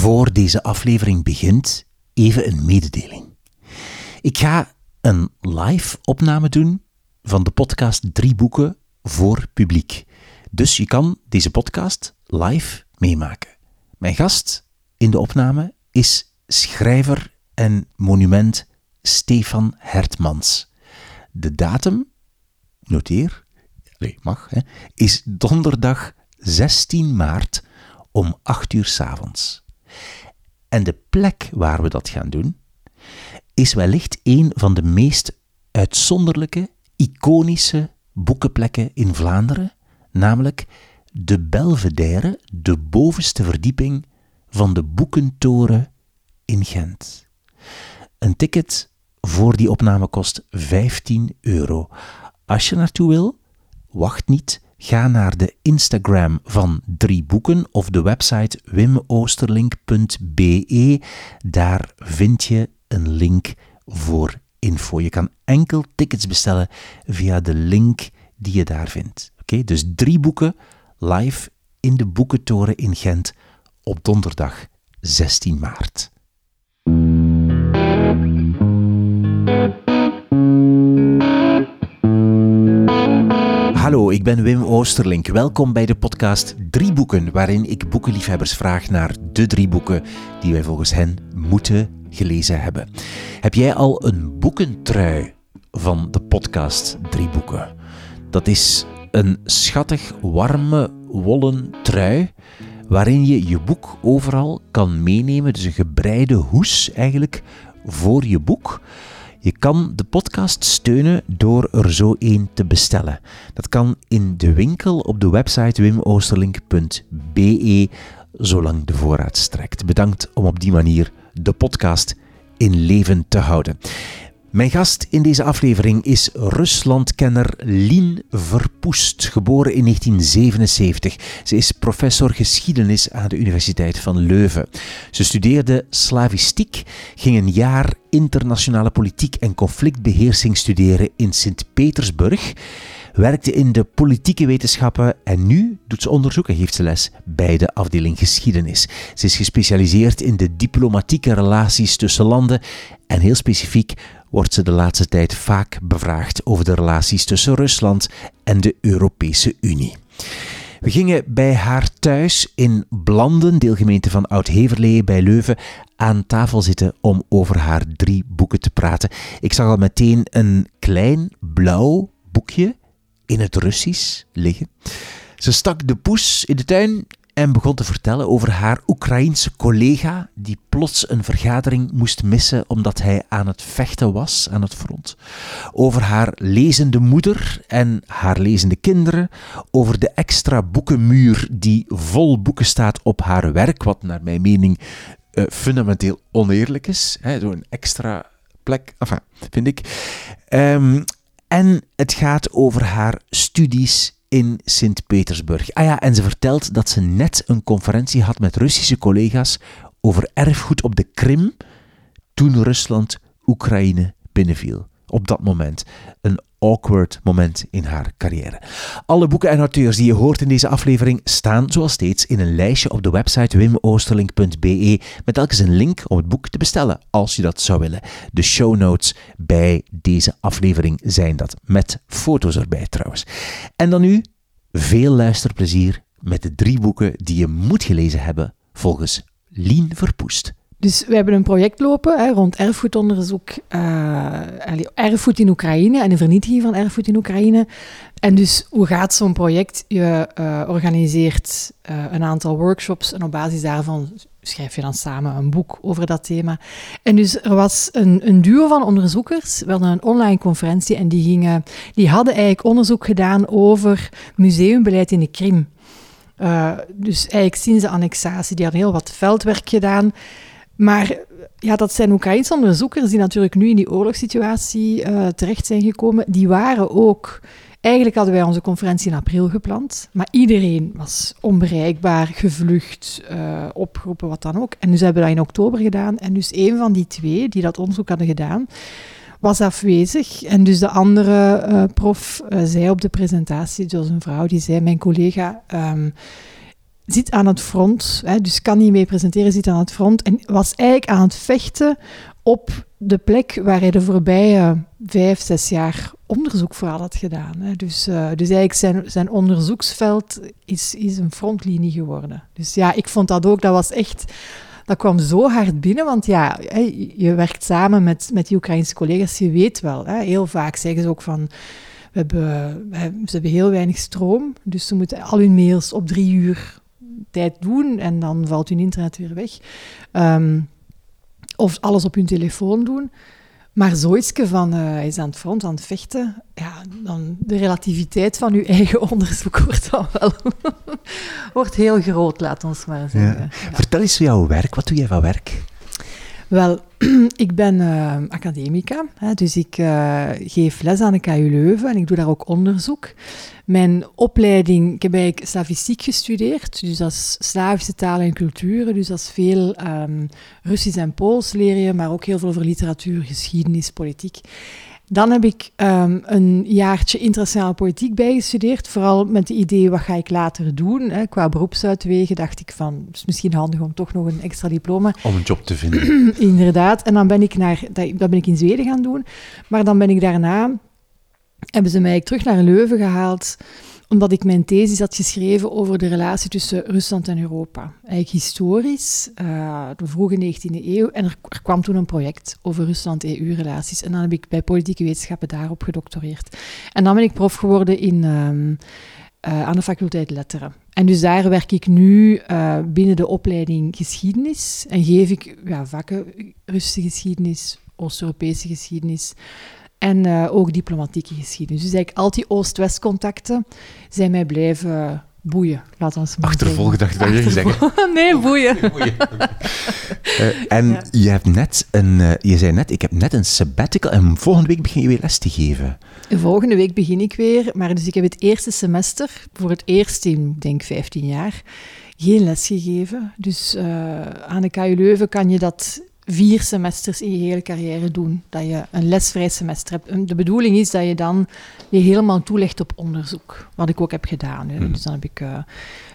Voor deze aflevering begint, even een mededeling. Ik ga een live opname doen van de podcast Drie Boeken voor publiek. Dus je kan deze podcast live meemaken. Mijn gast in de opname is schrijver en monument Stefan Hertmans. De datum, noteer, nee, mag, hè, is donderdag 16 maart om 8 uur s avonds. En de plek waar we dat gaan doen, is wellicht een van de meest uitzonderlijke, iconische boekenplekken in Vlaanderen, namelijk de Belvedere, de bovenste verdieping van de Boekentoren in Gent. Een ticket voor die opname kost 15 euro. Als je naartoe wil, wacht niet. Ga naar de Instagram van Drie Boeken of de website wimoosterlink.be. Daar vind je een link voor info. Je kan enkel tickets bestellen via de link die je daar vindt. Oké, dus drie boeken live in de Boekentoren in Gent op donderdag 16 maart. Hallo, ik ben Wim Oosterlink. Welkom bij de podcast Drie Boeken, waarin ik boekenliefhebbers vraag naar de drie boeken die wij volgens hen moeten gelezen hebben. Heb jij al een boekentrui van de podcast Drie Boeken? Dat is een schattig, warme, wollen trui waarin je je boek overal kan meenemen. Dus een gebreide hoes eigenlijk voor je boek. Je kan de podcast steunen door er zo één te bestellen. Dat kan in de winkel op de website wimoosterlink.be, zolang de voorraad strekt. Bedankt om op die manier de podcast in leven te houden. Mijn gast in deze aflevering is Ruslandkenner Lien Verpoest, geboren in 1977. Ze is professor geschiedenis aan de Universiteit van Leuven. Ze studeerde slavistiek, ging een jaar internationale politiek en conflictbeheersing studeren in Sint-Petersburg werkte in de politieke wetenschappen en nu doet ze onderzoek en geeft ze les bij de afdeling geschiedenis. Ze is gespecialiseerd in de diplomatieke relaties tussen landen en heel specifiek wordt ze de laatste tijd vaak bevraagd over de relaties tussen Rusland en de Europese Unie. We gingen bij haar thuis in Blanden, deelgemeente van Oud-Heverlee bij Leuven, aan tafel zitten om over haar drie boeken te praten. Ik zag al meteen een klein blauw boekje in het Russisch liggen. Ze stak de poes in de tuin en begon te vertellen over haar Oekraïense collega die plots een vergadering moest missen omdat hij aan het vechten was aan het front. Over haar lezende moeder en haar lezende kinderen. Over de extra boekenmuur die vol boeken staat op haar werk, wat naar mijn mening uh, fundamenteel oneerlijk is. Zo'n extra plek, enfin, vind ik. Um, en het gaat over haar studies in Sint-Petersburg. Ah ja, en ze vertelt dat ze net een conferentie had met Russische collega's over erfgoed op de Krim toen Rusland Oekraïne binnenviel. Op dat moment. Een awkward moment in haar carrière. Alle boeken en auteurs die je hoort in deze aflevering staan zoals steeds in een lijstje op de website wimoosterlink.be met telkens een link om het boek te bestellen als je dat zou willen. De show notes bij deze aflevering zijn dat met foto's erbij trouwens. En dan nu veel luisterplezier met de drie boeken die je moet gelezen hebben volgens Lien Verpoest. Dus we hebben een project lopen hè, rond erfgoedonderzoek, uh, erfgoed in Oekraïne en de vernietiging van erfgoed in Oekraïne. En dus hoe gaat zo'n project? Je uh, organiseert uh, een aantal workshops en op basis daarvan schrijf je dan samen een boek over dat thema. En dus er was een, een duo van onderzoekers, we hadden een online conferentie en die, gingen, die hadden eigenlijk onderzoek gedaan over museumbeleid in de Krim. dus eigenlijk sinds de annexatie, die hadden heel wat veldwerk gedaan. Maar ja, dat zijn Oekraïnse onderzoekers die natuurlijk nu in die oorlogssituatie uh, terecht zijn gekomen. Die waren ook... Eigenlijk hadden wij onze conferentie in april gepland, maar iedereen was onbereikbaar, gevlucht, uh, opgeroepen, wat dan ook. En dus hebben we dat in oktober gedaan. En dus een van die twee die dat onderzoek hadden gedaan, was afwezig. En dus de andere uh, prof zei op de presentatie, dus een vrouw, die zei, mijn collega... Um, zit aan het front, hè, dus kan niet mee presenteren, zit aan het front en was eigenlijk aan het vechten op de plek waar hij de voorbije vijf, zes jaar onderzoek vooral had gedaan. Hè. Dus, uh, dus eigenlijk zijn, zijn onderzoeksveld is, is een frontlinie geworden. Dus ja, ik vond dat ook, dat was echt dat kwam zo hard binnen, want ja, je werkt samen met, met die Oekraïnse collega's, je weet wel, hè, heel vaak zeggen ze ook van, we hebben, ze hebben heel weinig stroom, dus ze moeten al hun mails op drie uur tijd doen en dan valt hun internet weer weg. Um, of alles op hun telefoon doen. Maar zoiets van, uh, hij is aan het front, aan het vechten, ja, dan de relativiteit van uw eigen onderzoek wordt dan wel wordt heel groot, laat ons maar zeggen. Ja. Vertel eens jouw werk, wat doe jij van werk? Wel, ik ben uh, academica, hè, dus ik uh, geef les aan de KU Leuven en ik doe daar ook onderzoek. Mijn opleiding, ik heb eigenlijk slavistiek gestudeerd, dus dat is Slavische talen en culturen, dus dat is veel um, Russisch en Pools leren, maar ook heel veel over literatuur, geschiedenis, politiek. Dan heb ik um, een jaartje internationale politiek bijgestudeerd. Vooral met het idee, wat ga ik later doen? Hè? Qua beroepsuitwegen dacht ik van, het is misschien handig om toch nog een extra diploma... Om een job te vinden. Inderdaad. En dan ben ik naar, dat, ben ik in Zweden gaan doen. Maar dan ben ik daarna, hebben ze mij terug naar Leuven gehaald omdat ik mijn thesis had geschreven over de relatie tussen Rusland en Europa. Eigenlijk historisch, uh, de vroege 19e eeuw. En er, kwam toen een project over Rusland-EU-relaties. En dan heb ik bij politieke wetenschappen daarop gedoctoreerd. En dan ben ik prof geworden in, uh, uh, aan de faculteit Letteren. En dus daar werk ik nu uh, binnen de opleiding geschiedenis. En geef ik ja, vakken Russische geschiedenis, Oost-Europese geschiedenis en uh, ook diplomatieke geschiedenis. Dus eigenlijk al die Oost-West contacten zijn mij blijven boeien. Laat ons maar Achtervolgen, dacht ik dat je zeggen. nee, boeien. boeien. uh, en ja. je, hebt net een, uh, je zei net, ik heb net een sabbatical en volgende week begin je weer les te geven. Volgende week begin ik weer, maar dus ik heb het eerste semester, voor het eerst in, denk 15 jaar, geen les gegeven. Dus aan de KU Leuven kan je dat vier semesters in je hele carrière doen. Dat je een lesvrij semester hebt. De bedoeling is dat je dan je helemaal toelegt op onderzoek. Wat ik ook heb gedaan. Mm. Dus dan heb ik, uh,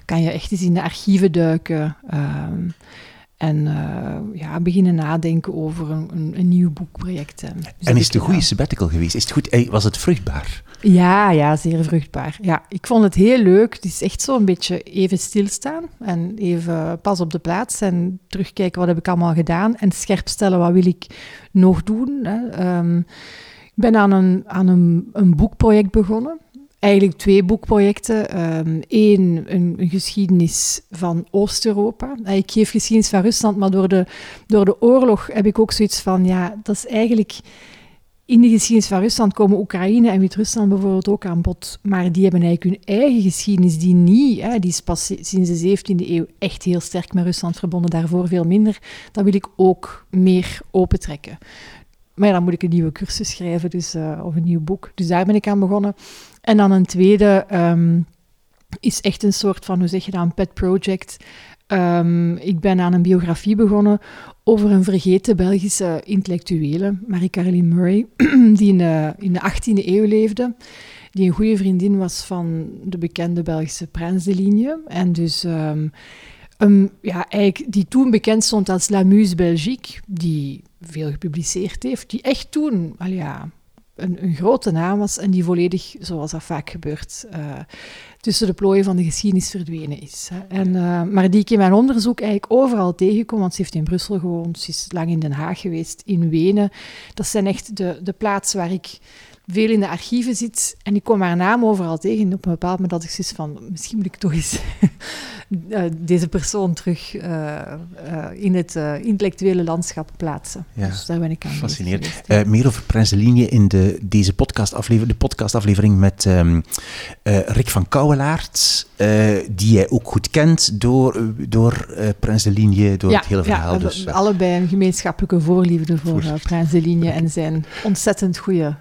kan je echt eens in de archieven duiken. Uh, en uh, ja, beginnen nadenken over een, een, een nieuw boekproject. Dus en is het een goede sabbatical geweest? Is het goed, was het vruchtbaar? Ja, ja, zeer vruchtbaar. Ja, ik vond het heel leuk. Het is echt zo een beetje even stilstaan en even pas op de plaats en terugkijken wat heb ik allemaal gedaan en scherp stellen wat wil ik nog doen. Hè. Um, ik ben aan, een, aan een, een boekproject begonnen eigenlijk twee boekprojecten. Eén, um, een, een, geschiedenis van Oost-Europa. Ik geef geschiedenis van Rusland, maar door de, door de oorlog heb ik ook zoiets van, ja, dat is eigenlijk in de geschiedenis van Rusland komen Oekraïne en Wit-Rusland bijvoorbeeld ook aan bod. Maar die hebben eigenlijk hun eigen geschiedenis, die niet, hè, die is pas sinds de 17e eeuw echt heel sterk met Rusland verbonden, daarvoor veel minder. Dat wil ik ook meer opentrekken. Maar dan moet ik een nieuwe cursus schrijven, dus, uh, of een nieuw boek. Dus daar ben ik aan begonnen. En dan een tweede um, is echt een soort van, hoe zeg je dat, een pet project. Um, ik ben aan een biografie begonnen over een vergeten Belgische intellectuele, Marie-Caroline Murray, die in de, in de 18e eeuw leefde. Die een goede vriendin was van de bekende Belgische Prins de Ligne. En dus um, ja, eigenlijk, die toen bekend stond als La Muse Belgique, die veel gepubliceerd heeft, die echt toen, al ja, een, een, grote naam was en die volledig, zoals dat vaak gebeurt, uh, tussen de plooien van de geschiedenis verdwenen is. Hè. En, uh, maar die ik in mijn onderzoek eigenlijk overal tegenkom, want ze heeft in Brussel gewoond, ze is lang in Den Haag geweest, in Wenen. Dat zijn echt de, de plaatsen waar ik veel in de archieven zit en ik kom haar naam overal tegen. En op een bepaald moment dat ik zoiets van, misschien moet ik toch eens uh, deze persoon terug uh, uh, in het intellectuele landschap plaatsen. Ja, dus daar ben ik aan Fascinerend. meer over Prins de Linie in de, deze podcastaflevering, de podcastaflevering met um, Rick van Kouwelaert, die jij ook goed kent door, door Prins de Linie, door ja, het hele verhaal. Ja, dus, allebei een gemeenschappelijke voorliefde voor, voor. Prins de Linie en zijn ontzettend goede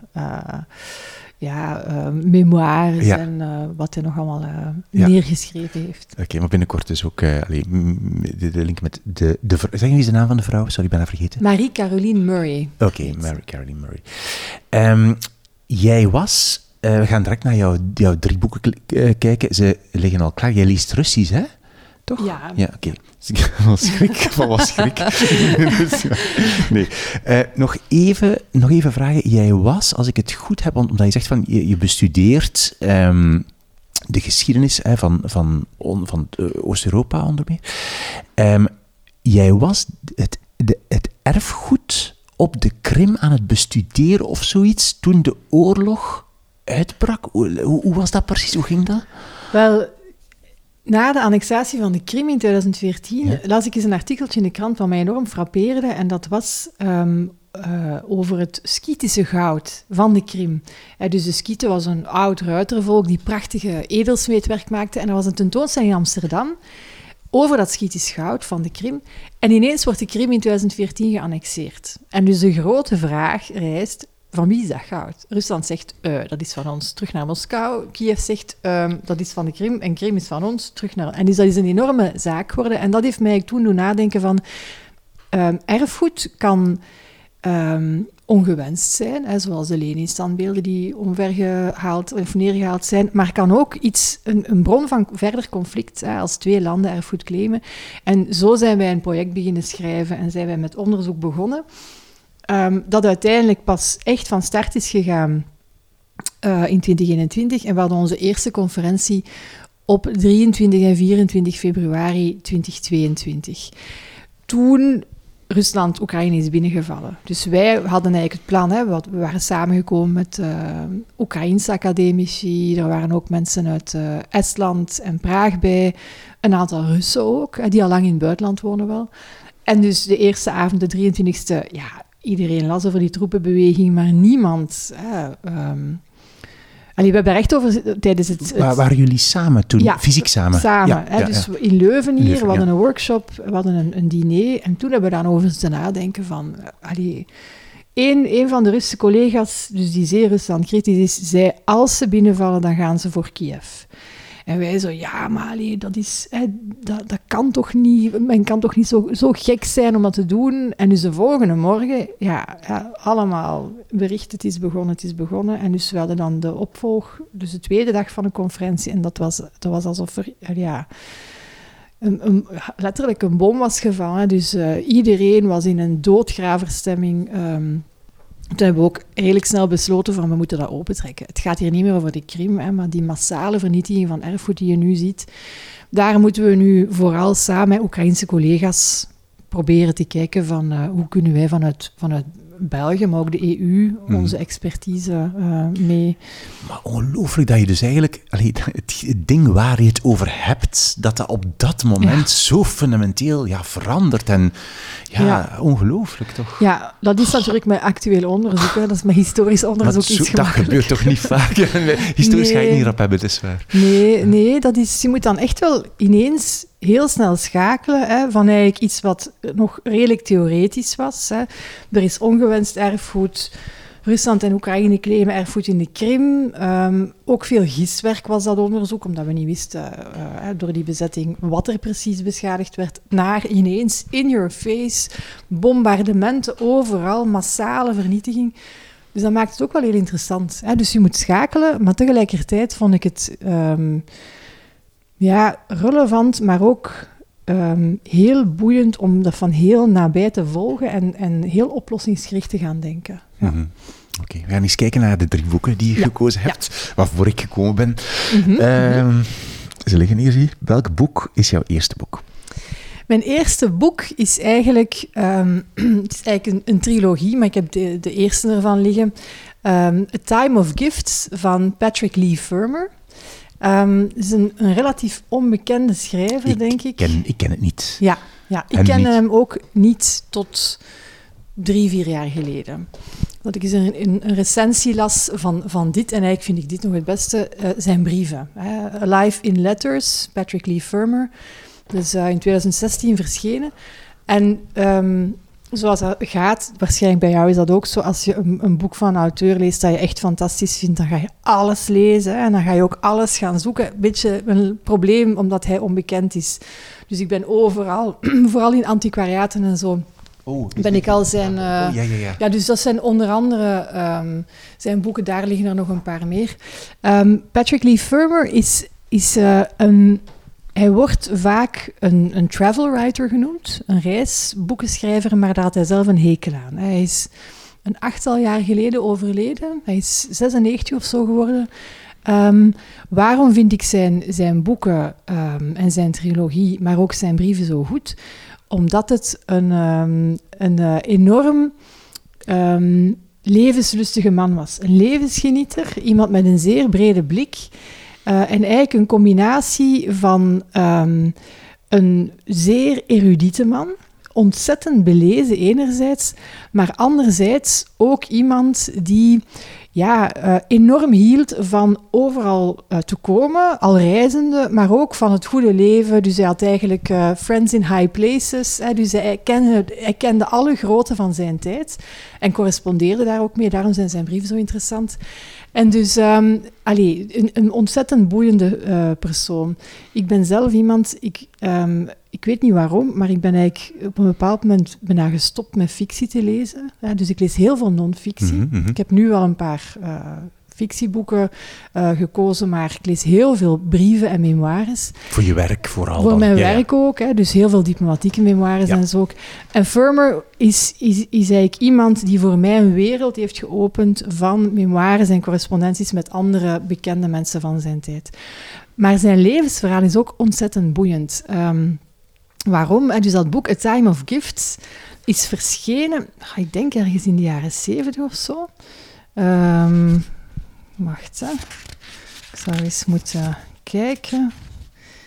ja, uh, memoires ja. en uh, wat hij nog allemaal uh, neergeschreven heeft. Oké, okay, maar binnenkort dus ook allee, de, de, link met de, de... Zeg je eens de naam van de vrouw? Sorry, ik ben haar vergeten. Marie-Caroline Murray. Oké, okay, Marie-Caroline Murray. Um, jij was... we gaan direct naar jou, jouw drie boeken kijken. Ze liggen al klaar. Jij leest Russisch, hè? toch? Ja. Ja, oké. Van schrik, van wat schrik. Dus, nee. Eh, nog, even, nog even vragen. Jij was, als ik het goed heb, omdat je zegt van je, je bestudeert ehm, de geschiedenis hè, van, van, on- van eh, Oost-Europa onder meer. Ehm, jij was het, de, het erfgoed op de Krim aan het bestuderen of zoiets toen de oorlog uitbrak. Hoe, was dat precies? Hoe ging dat? Wel, na de annexatie van de Krim in 2014 Ja. las ik eens een artikeltje in de krant wat mij enorm frappeerde. En dat was ehm, eh, over het Skitische goud van de Krim. Eh, dus de Skieten was een oud ruitervolk die prachtige edelsmeedwerk maakte. En er was een tentoonstelling in Amsterdam over dat Skitisch goud van de Krim. En ineens wordt de Krim in 2014 geannexeerd. En dus de grote vraag rijst, van wie is dat goud? Rusland zegt, eh, dat is van ons, terug naar Moskou. Kiev zegt, ehm, dat is van de Krim. En Krim is van ons, terug naar... En dus dat is een enorme zaak geworden. En dat heeft mij toen doen nadenken van... ehm, erfgoed kan ehm, ongewenst zijn, hè, zoals de Lenin-standbeelden die omvergehaald of neergehaald zijn, maar kan ook iets, een, een bron van verder conflict hè, als twee landen erfgoed claimen. En zo zijn wij een project beginnen schrijven en zijn wij met onderzoek begonnen, ehm, dat uiteindelijk pas echt van start is gegaan eh, in 2021. En we hadden onze eerste conferentie op 23 en 24 februari 2022. Toen Rusland Oekraïne is binnengevallen. Dus wij hadden eigenlijk het plan, hè, we waren samengekomen met eh Oekraïnse academici, er waren ook mensen uit eh, Estland en Praag bij, een aantal Russen ook, die al lang in het buitenland wonen wel. En dus de eerste avond, de 23e, ja, iedereen las over die troepenbeweging, maar niemand... Hè, ehm, Allee, we hebben er echt over tijdens het... het- Waar waren jullie samen toen? Ja, Fysiek samen? Samen. Ja, hè, ja, dus in Leuven hier, Leuven, we hadden een workshop, we hadden een, een diner. En toen hebben we dan over te nadenken van... eh, Allee, een, een van de Russische collega's, dus die zeer Rusland kritisch is, zei... Als ze binnenvallen, dan gaan ze voor Kiev. En wij zo, ja, maar dat, is, hè, dat, dat kan toch niet... Men kan toch niet zo, zo gek zijn om dat te doen? En dus de volgende morgen, ja, ja, allemaal bericht, het is begonnen, het is begonnen. En dus we hadden dan de opvolg, dus de tweede dag van de conferentie. En dat was, dat was alsof er, ja... Een, een- letterlijk een bom was gevallen. Dus eh, iedereen was in een doodgraverstemming. ehm toen hebben we ook redelijk snel besloten van we moeten dat opentrekken. Het gaat hier niet meer over de Krim, hè, maar die massale vernietiging van erfgoed die je nu ziet. Daar moeten we nu vooral samen met Oekraïnse collega's proberen te kijken van eh, hoe kunnen wij vanuit, vanuit België, maar ook de EU, onze expertise eh, mee. Maar ongelooflijk dat je dus eigenlijk... allee, het, ding waar je het over hebt, dat dat op dat moment zo fundamenteel ja, verandert. En ja, Ja. ongelooflijk toch? Ja, dat is natuurlijk met actueel onderzoek. Hè. Dat is met historisch onderzoek zo- iets dat gebeurt toch niet vaak? Historisch ga je het niet rap hebben, het is waar. Nee, nee dat is, je moet dan echt wel ineens heel snel schakelen hè, van eigenlijk iets wat nog redelijk theoretisch was. Hè. Er is ongewenst erfgoed. Rusland en Oekraïne claimen erfgoed in de Krim. Ehm, ook veel giswerk was dat onderzoek, omdat we niet wisten eh, door die bezetting wat er precies beschadigd werd. Naar ineens, in your face, bombardementen overal, massale vernietiging. Dus dat maakt het ook wel heel interessant. Hè? Dus je moet schakelen, maar tegelijkertijd vond ik het ehm, ja, relevant, maar ook ehm, heel boeiend om dat van heel nabij te volgen en, en heel oplossingsgericht te gaan denken. Ja. Mhm. Oké, we gaan eens kijken naar de drie boeken die je Ja, gekozen hebt, waarvoor ik gekomen ben. Mhm. Ehm, ze liggen hier. Welk boek is jouw eerste boek? Mijn eerste boek is eigenlijk, ehm, het is eigenlijk een, een trilogie, maar ik heb de, de eerste ervan liggen. Ehm, A Time of Gifts van Patrick Lee Firmer. Ehm, Het is een, een relatief onbekende schrijver, denk ik. Ken, ik ken het niet. Ja, ja ik Hem niet. hem ook niet tot drie, vier jaar geleden. Dat ik eens een, een, een recensie las van, van dit, en eigenlijk vind ik dit nog het beste, eh, zijn brieven. Hè. Alive in Letters, Patrick Lee Firmer. Dat is eh, in 2016 verschenen. En ehm, zoals dat gaat, waarschijnlijk bij jou is dat ook zo, als je een, een boek van een auteur leest dat je echt fantastisch vindt, dan ga je alles lezen en dan ga je ook alles gaan zoeken. Een beetje een probleem, omdat hij onbekend is. Dus ik ben overal, vooral in antiquariaten en zo, Oh, ben ik al zijn... eh, Oh, ja, ja, ja. ja, dus dat zijn onder andere ehm, zijn boeken, daar liggen er nog een paar meer. Ehm, Patrick Lee Firmer is, is eh, een hij wordt vaak een, een travel writer genoemd, een reisboekenschrijver, maar daar had hij zelf een hekel aan. Hij is een achttal jaar geleden overleden. Hij is 96 of zo geworden. Ehm, waarom vind ik zijn, zijn boeken ehm, en zijn trilogie, maar ook zijn brieven zo goed? Omdat het een, um, een uh, enorm levenslustige man was. Een levensgenieter, iemand met een zeer brede blik. Uh, en eigenlijk een combinatie van een zeer erudite man, ontzettend belezen enerzijds, maar anderzijds ook iemand die ja, uh, enorm hield van overal uh, te komen, al reizende, maar ook van het goede leven. Dus hij had eigenlijk friends in high places. Dus hij kende, hij kende alle groten van zijn tijd en correspondeerde daar ook mee. Daarom zijn zijn brieven zo interessant. En dus, um, allee, een, een, ontzettend boeiende uh, persoon. Ik ben zelf iemand, ik, um, ik weet niet waarom, maar ik ben eigenlijk op een bepaald moment bijna gestopt met fictie te lezen. Ja, dus ik lees heel veel non-fictie. Mm -hmm. Ik heb nu wel een paar uh, fictieboeken uh, gekozen, maar ik lees heel veel brieven en memoires. Voor je werk vooral? Voor dan. mijn ja, werk ook, hè, dus heel veel diplomatieke memoires ja. en zo ook. En Firmer is, is, is eigenlijk iemand die voor mij een wereld heeft geopend van memoires en correspondenties met andere bekende mensen van zijn tijd. Maar zijn levensverhaal is ook ontzettend boeiend. Um, waarom? Dus dat boek A Time of Gifts is verschenen, ik denk ergens in de jaren zeventig of zo. Um, Wacht, hè. ik zou eens moeten kijken.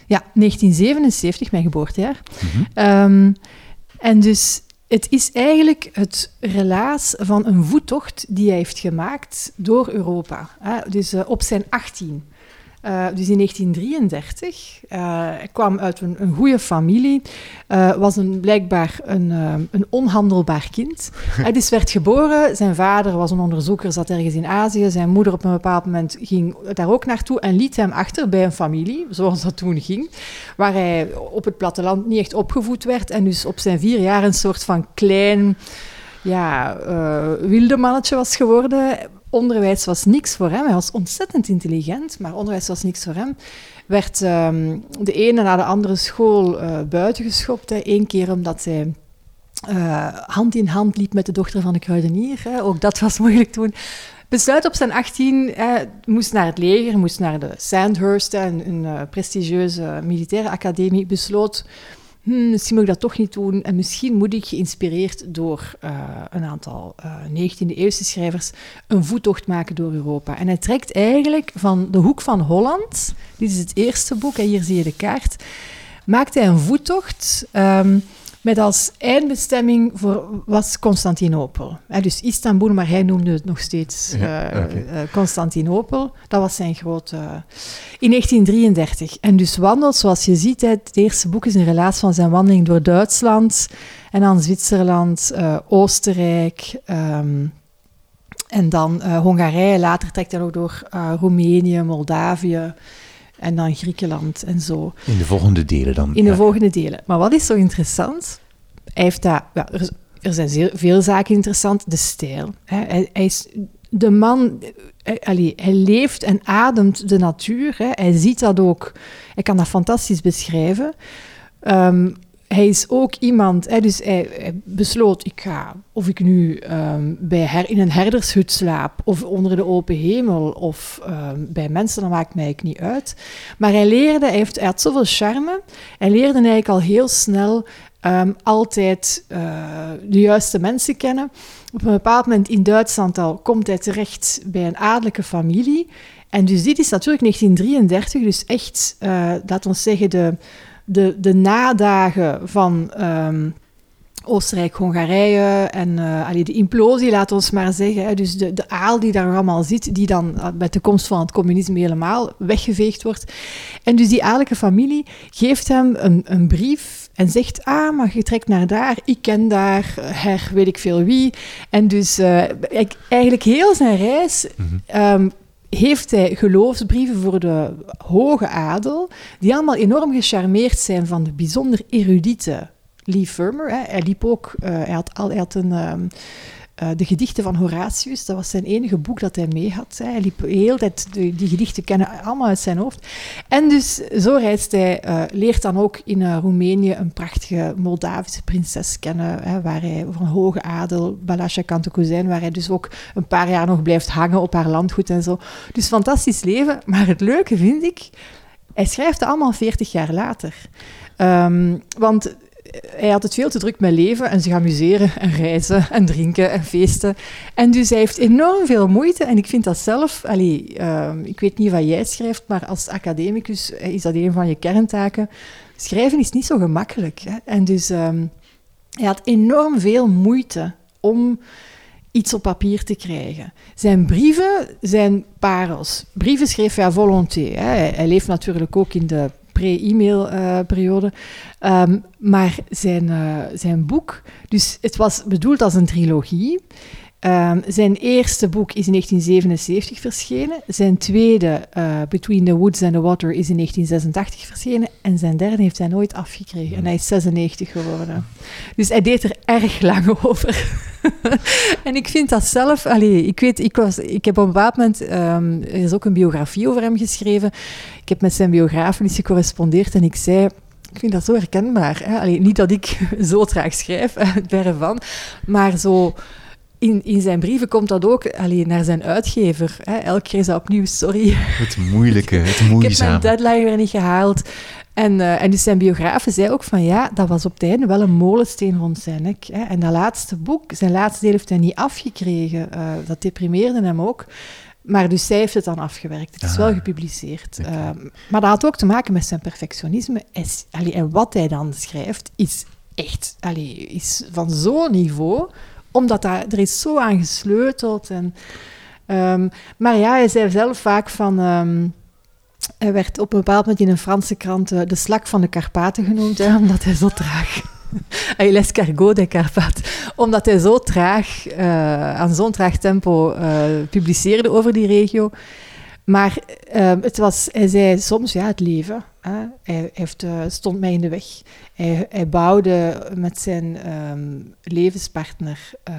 Ja, 1977, mijn geboortejaar. Mm -hmm. um, en dus het is eigenlijk het relaas van een voettocht die hij heeft gemaakt door Europa. Hè. Dus uh, op zijn 18. Uh, dus in 1933. Uh, hij kwam uit een, een goede familie. Uh, was een, blijkbaar een, een onhandelbaar kind. Hij dus werd geboren. Zijn vader was een onderzoeker, zat ergens in Azië. Zijn moeder op een bepaald moment ging daar ook naartoe en liet hem achter bij een familie, zoals dat toen ging. Waar hij op het platteland niet echt opgevoed werd. En dus op zijn vier jaar een soort van klein ja, uh, wilde mannetje was geworden. Onderwijs was niks voor hem. Hij was ontzettend intelligent, maar onderwijs was niks voor hem. Werd um, de ene na de andere school uh, buitengeschopt. Eén keer omdat hij uh, hand in hand liep met de dochter van de kruidenier. Hè. Ook dat was moeilijk toen. Besluit op zijn 18, eh, moest naar het leger, moest naar de Sandhurst, een, een uh, prestigieuze militaire academie. Besloot Hmm, misschien moet ik dat toch niet doen. En misschien moet ik, geïnspireerd door uh, een aantal uh, 19e-eeuwse schrijvers, een voettocht maken door Europa. En hij trekt eigenlijk van de hoek van Holland, dit is het eerste boek, en hier zie je de kaart, maakt hij een voettocht um, met als eindbestemming voor, was Constantinopel. He, dus Istanbul, maar hij noemde het nog steeds uh, ja, okay. Constantinopel. Dat was zijn grote... Uh, in 1933. En dus wandelt, zoals je ziet, het eerste boek is een relaas van zijn wandeling door Duitsland en dan Zwitserland, uh, Oostenrijk... Um, en dan uh, Hongarije, later trekt hij ook door Roemenië, Moldavië en dan Griekenland en zo. In de volgende delen dan? In de ja. volgende delen. Maar wat is zo interessant? Hij heeft ja, er, er, zijn zeer, veel zaken interessant. De stijl. Hè. Hij, hij, is de man, hij, allee, hij leeft en ademt de natuur. Hè. Hij ziet dat ook. Hij kan dat fantastisch beschrijven. Um, hij is ook iemand, hè, dus hij, besloot, ik ga, of ik nu um, bij her, in een herdershut slaap, of onder de open hemel, of um, bij mensen, dan maakt mij eigenlijk niet uit. Maar hij leerde, hij, heeft, hij had zoveel charme, hij leerde eigenlijk al heel snel um, altijd uh, de juiste mensen kennen. Op een bepaald moment in Duitsland al komt hij terecht bij een adellijke familie. En dus dit is natuurlijk 1933, dus echt, uh, laten we zeggen, de de, de nadagen van um, Oostenrijk-Hongarije en uh, allee, de implosie, laat ons maar zeggen. Hè, dus de, de aal die daar allemaal zit, die dan uh, met de komst van het communisme helemaal weggeveegd wordt. En dus die adellijke familie geeft hem een, een brief en zegt, ah, maar je trekt naar daar, ik ken daar, her, weet ik veel wie. En dus uh, eigenlijk heel zijn reis... Mm-hmm. Um, heeft hij geloofsbrieven voor de hoge adel, die allemaal enorm gecharmeerd zijn van de bijzonder erudite Lee Firmer. Hij liep ook, uh, hij, had al, hij had een, um, eh, de gedichten van Horatius. Dat was zijn enige boek dat hij mee had. Hij liep de hele tijd, die gedichten kennen allemaal uit zijn hoofd. En dus zo reist hij, uh, leert dan ook in uh, Roemenië een prachtige Moldavische prinses kennen, hè, waar hij van hoge adel, Balasha Cantacuzijn, waar hij dus ook een paar jaar nog blijft hangen op haar landgoed en zo. Dus fantastisch leven. Maar het leuke vind ik, hij schrijft het allemaal 40 jaar later. Um, want hij had het veel te druk met leven en zich amuseren en reizen en drinken en feesten. En dus hij heeft enorm veel moeite. En ik vind dat zelf, allee, uh, ik weet niet wat jij schrijft, maar als academicus is dat een van je kerntaken. Schrijven is niet zo gemakkelijk. Hè? En dus um, hij had enorm veel moeite om iets op papier te krijgen. Zijn brieven zijn parels. Brieven schreef hij à volonté. Hè. Hij leeft natuurlijk ook in de pre-e-mail-periode. Uh, um, maar zijn, uh, zijn boek, dus het was bedoeld als een trilogie. Um, zijn eerste boek is in 1977 verschenen. Zijn tweede, uh, Between the Woods and the Water, is in 1986 verschenen. En zijn derde heeft hij nooit afgekregen. En hij is 96 geworden. Dus hij deed er erg lang over. en ik vind dat zelf... Allee, ik, weet, ik, was, ik heb op een bepaald moment... Um, er is ook een biografie over hem geschreven. Ik heb met zijn biograaf eens gecorrespondeerd en ik zei... Ik vind dat zo herkenbaar. Hè? Allee, niet dat ik zo traag schrijf, verre van. Maar zo in, in zijn brieven komt dat ook alleen naar zijn uitgever. Hè. Elke keer is dat opnieuw, sorry. Het moeilijke, het moeizame. ik heb mijn deadline weer niet gehaald. En, uh, en dus zijn biografen zei ook van ja, dat was op het einde wel een molensteen rond zijn nek. Hè. En dat laatste boek, zijn laatste deel heeft hij niet afgekregen. Uh, dat deprimeerde hem ook. Maar dus zij heeft het dan afgewerkt. Het is ah, wel gepubliceerd. Okay. Uh, maar dat had ook te maken met zijn perfectionisme. Is, allee, en wat hij dan schrijft is echt allee, is van zo'n niveau omdat daar, er is zo aan gesleuteld. En, um, maar ja, hij zei zelf vaak van... Um, hij werd op een bepaald moment in een Franse krant uh, de slak van de Karpaten genoemd, hè, omdat hij zo traag... L'escargot des Carpates. Omdat hij zo traag, uh, aan zo'n traag tempo uh, publiceerde over die regio. Maar uh, het was, hij zei soms, ja, het leven. Hè? Hij heeft, uh, stond mij in de weg. Hij, hij bouwde met zijn um, levenspartner uh,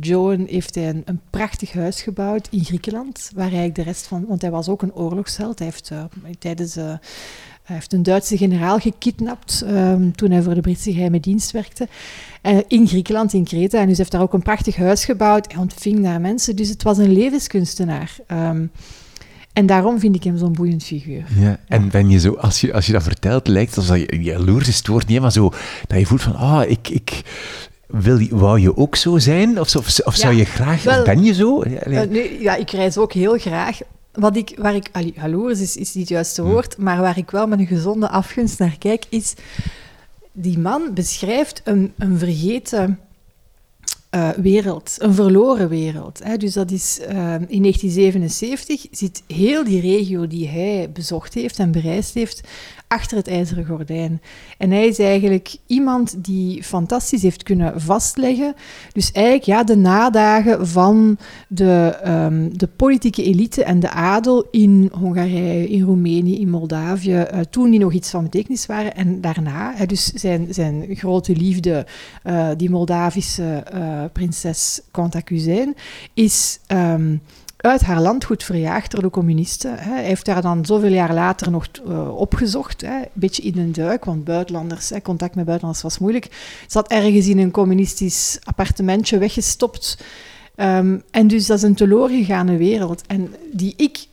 Joan heeft hij een, een, prachtig huis gebouwd in Griekenland, waar hij de rest van, want hij was ook een oorlogsheld. Hij heeft tijdens hij heeft een Duitse generaal gekidnapt um, toen hij voor de Britse geheime dienst werkte. Uh, in Griekenland, in Kreta. En dus heeft daar ook een prachtig huis gebouwd. Hij ontving daar mensen. Dus het was een levenskunstenaar. Um, en daarom vind ik hem zo'n boeiend figuur. Ja, en ben je zo, als je, als je dat vertelt, lijkt het alsof je jaloers is het woord niet, maar zo, dat je voelt van, ah, ik, ik, wil je, wou je ook zo zijn? Of, of, of zou je graag, wel, ben je zo? Ja, uh, nee, ja, ik reis ook heel graag. Wat ik, waar ik, allee, jaloers is, is niet het juiste woord, hm. maar waar ik wel met een gezonde afgunst naar kijk, is, die man beschrijft een, een vergeten uh, wereld, een verloren wereld. Hè. Dus dat is uh, in 1977 zit heel die regio die hij bezocht heeft en bereisd heeft, achter het ijzeren gordijn. En hij is eigenlijk iemand die fantastisch heeft kunnen vastleggen. Dus eigenlijk ja, de nadagen van de, um, de politieke elite en de adel in Hongarije, in Roemenië, in Moldavië, uh, toen die nog iets van betekenis waren. En daarna, dus zijn, zijn grote liefde, uh, die Moldavische uh, prinses Cantacuzijn, is... Um, uit haar landgoed verjaagd door de communisten. Hij heeft daar dan zoveel jaar later nog uh, opgezocht, een beetje in een duik, want buitenlanders, contact met buitenlanders was moeilijk. Zat ergens in een communistisch appartementje weggestopt. Um, en dus dat is een teloorgegane wereld. En die ik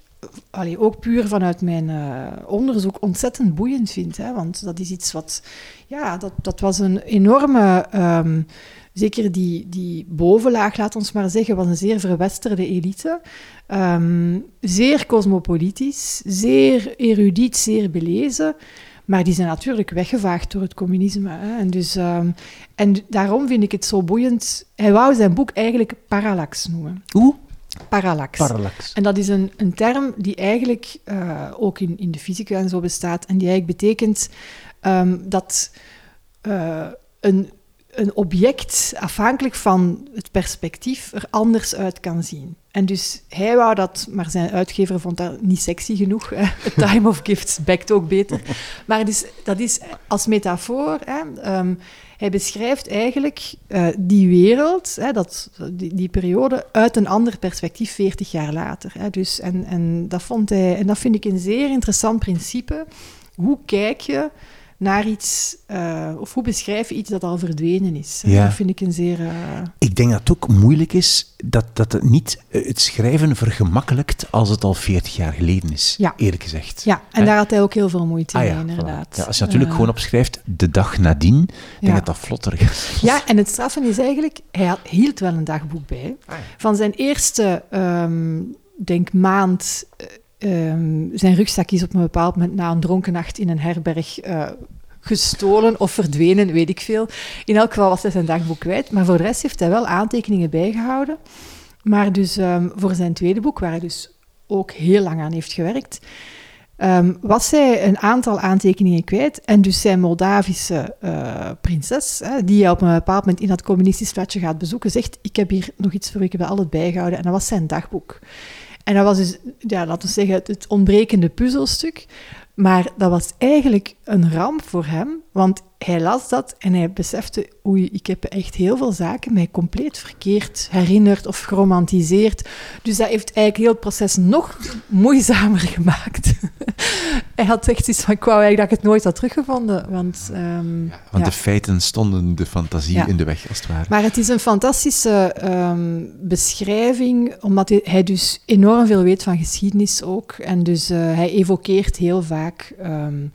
allee, ook puur vanuit mijn uh, onderzoek ontzettend boeiend vind. Hè, want dat is iets wat... Ja, dat, dat was een enorme... Um, zeker die, die bovenlaag, laat ons maar zeggen, was een zeer verwesterde elite. Um, zeer cosmopolitisch, zeer erudiet, zeer belezen. Maar die zijn natuurlijk weggevaagd door het communisme. Hè. En, dus, um, en daarom vind ik het zo boeiend. Hij wou zijn boek eigenlijk Parallax noemen. Hoe? Parallax. Parallax. En dat is een, een term die eigenlijk uh, ook in, in de fysica en zo bestaat. En die eigenlijk betekent um, dat uh, een een object, afhankelijk van het perspectief, er anders uit kan zien. En dus hij wou dat, maar zijn uitgever vond dat niet sexy genoeg. Hè. A time of Gifts bekt ook beter. Maar dus, dat is als metafoor. Hè, ehm, hij beschrijft eigenlijk uh, die wereld, hè, dat, die, die, periode, uit een ander perspectief 40 jaar later. Hè. Dus, en, en, dat vond hij, en dat vind ik een zeer interessant principe. Hoe kijk je naar iets, uh, of hoe beschrijf je iets dat al verdwenen is? Ja. Dat vind ik een zeer... Uh... Ik denk dat het ook moeilijk is dat, dat het niet het schrijven vergemakkelijkt als het al 40 jaar geleden is, ja. eerlijk gezegd. Ja, en daar had hij ook heel veel moeite ah, in, inderdaad. Ja, als je natuurlijk uh... gewoon opschrijft de dag nadien, denk ik dat dat vlotter is. Ja, en het straffen is eigenlijk, hij had, hield wel een dagboek bij. Ah, Van zijn eerste, um, denk maand Um, zijn rugzak is op een bepaald moment na een dronken nacht in een herberg uh, gestolen of verdwenen, weet ik veel. In elk geval was hij zijn dagboek kwijt, maar voor de rest heeft hij wel aantekeningen bijgehouden. Maar dus um, voor zijn tweede boek, waar hij dus ook heel lang aan heeft gewerkt, um, was hij een aantal aantekeningen kwijt. En dus zijn Moldavische uh, prinses, hè, die hij op een bepaald moment in dat communistisch flatje gaat bezoeken, zegt, ik heb hier nog iets voor u, ik heb het bijgehouden. En dat was zijn dagboek. En dat was dus, ja, laten we zeggen, het ontbrekende puzzelstuk. Maar dat was eigenlijk een ramp voor hem, want hij las dat en hij besefte, oei, ik heb echt heel veel zaken mij compleet verkeerd herinnerd of geromantiseerd. Dus dat heeft eigenlijk heel het proces nog moeizamer gemaakt. hij had echt iets van, ik wou eigenlijk dat ik het nooit had teruggevonden. Want, um, ja, want de feiten stonden de fantasie in de weg, als het ware. Maar het is een fantastische um, beschrijving, omdat hij, dus enorm veel weet van geschiedenis ook. En dus uh, hij evokeert heel vaak... Um,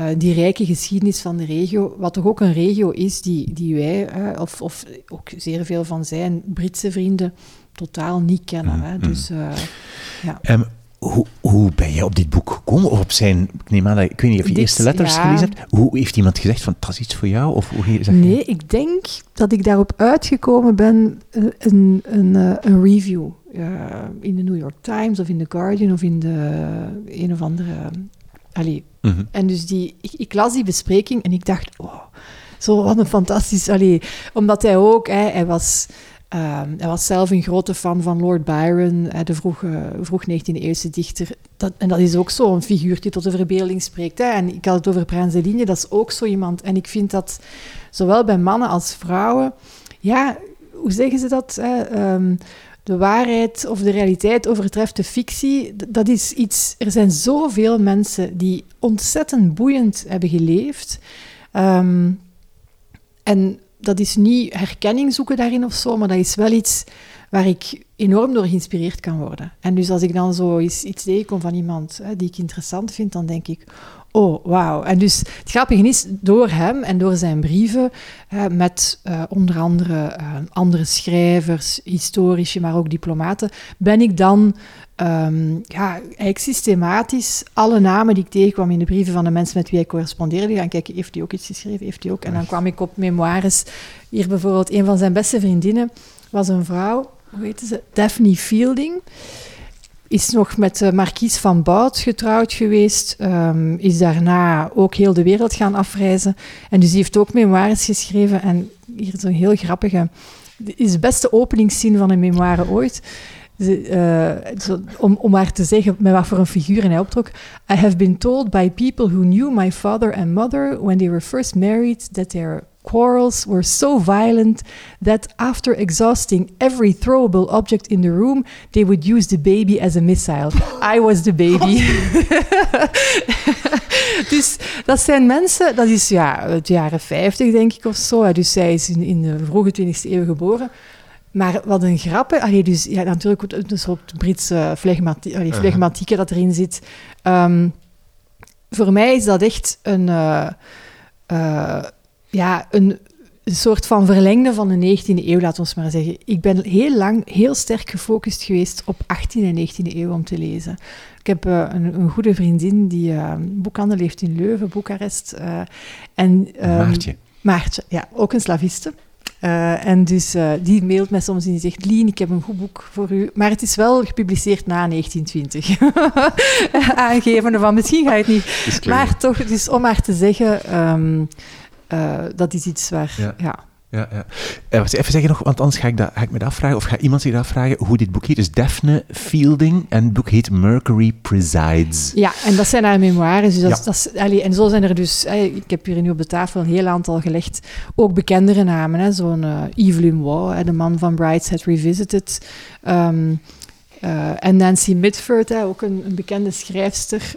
uh, die rijke geschiedenis van de regio, wat toch ook een regio is die, die wij, of, of ook zeer veel van zijn Britse vrienden, totaal niet kennen. Mm, hè. Dus, uh, ja. Um, hoe, hoe ben jij op dit boek gekomen? Of op zijn, ik neem aan, ik weet niet of je dit, eerste letters ja. gelezen hebt. Hoe heeft iemand gezegd van, dat is iets voor jou? Of hoe zeg nee, je? ik denk dat ik daarop uitgekomen ben, een, een, een review in de New York Times of in The Guardian of in de een of andere Allee. Mhm. En dus die, ik, ik, las die bespreking en ik dacht, oh, zo wat een fantastisch... Allee, omdat hij ook, hè, hij was... Um, hij was zelf een grote fan van Lord Byron, de vroege, vroeg 19e-eeuwse dichter. Dat, en dat is ook zo'n figuur die tot de verbeelding spreekt. Hè. En ik had het over Pranzeline, dat is ook zo iemand. En ik vind dat zowel bij mannen als vrouwen... Ja, hoe zeggen ze dat? Hè? Um, de waarheid of de realiteit overtreft de fictie. Dat is iets. Er zijn zoveel mensen die ontzettend boeiend hebben geleefd. Um, en dat is niet herkenning zoeken daarin of zo, maar dat is wel iets waar ik enorm door geïnspireerd kan worden. En dus als ik dan zo iets, iets tegenkom van iemand hè, die ik interessant vind, dan denk ik, Oh, wauw. En dus het grappige is, door hem en door zijn brieven, met uh, onder andere uh, andere schrijvers, historici, maar ook diplomaten, ben ik dan um, ja, eigenlijk systematisch alle namen die ik tegenkwam in de brieven van de mensen met wie ik correspondeerde, gaan kijken, heeft hij ook iets geschreven, heeft hij ook. En dan kwam ik op memoires. Hier bijvoorbeeld, een van zijn beste vriendinnen was een vrouw, hoe heette ze? Daphne Fielding is nog met de van Bout getrouwd geweest. Um, is daarna ook heel de wereld gaan afreizen. En dus die heeft ook memoires geschreven. En hier zo'n heel grappige... is de beste openingszin van een memoire ooit. Zo, om, om maar te zeggen met wat voor een figuur hij optrok. I have been told by people who knew my father and mother when they were first married that their quarrels were so violent that after exhausting every throwable object in the room, they would use the baby as a missile. I was the baby. dus dat zijn mensen, dat is ja, het jaren 50 denk ik of zo. Dus zij is in, in de vroege 20e eeuw geboren. Maar wat een grappe, allee, dus ja, natuurlijk een soort Britse flegmatiek, allee, flegmatieke dat erin zit. Um, voor mij is dat echt een. Uh, uh, ja, een, soort van verlengde van de 19e eeuw, laten we maar zeggen. Ik ben heel lang heel sterk gefocust geweest op 18e en 19e eeuw om te lezen. Ik heb uh, een, een, goede vriendin die uh, boekhandel heeft in Leuven, Boekarest. Uh, en, um, Maartje. Maartje, ja, ook een slaviste. Uh, en dus uh, die mailt mij soms en die zegt: Lien, ik heb een goed boek voor u. Maar het is wel gepubliceerd na 1920. Aangevende van misschien ga je het niet. Maar toch, dus om maar te zeggen. Um, uh, dat is iets waar, ja. ja. Ja, ja. Uh, even zeggen nog, want anders ga ik, dat, ga ik me dat afvragen, of ga iemand zich dat afvragen, hoe dit boek heet. Dus Daphne Fielding, en het boek heet Mercury Presides. Ja, en dat zijn haar memoires. Dus dat, dat allee, en zo zijn er dus, ik heb hier nu op de tafel een heel aantal gelegd, ook bekendere namen. Zo'n uh, Evelyn Waugh, de man van Brideshead Revisited. Um, uh, en Nancy Mitford, ook een, een bekende schrijfster.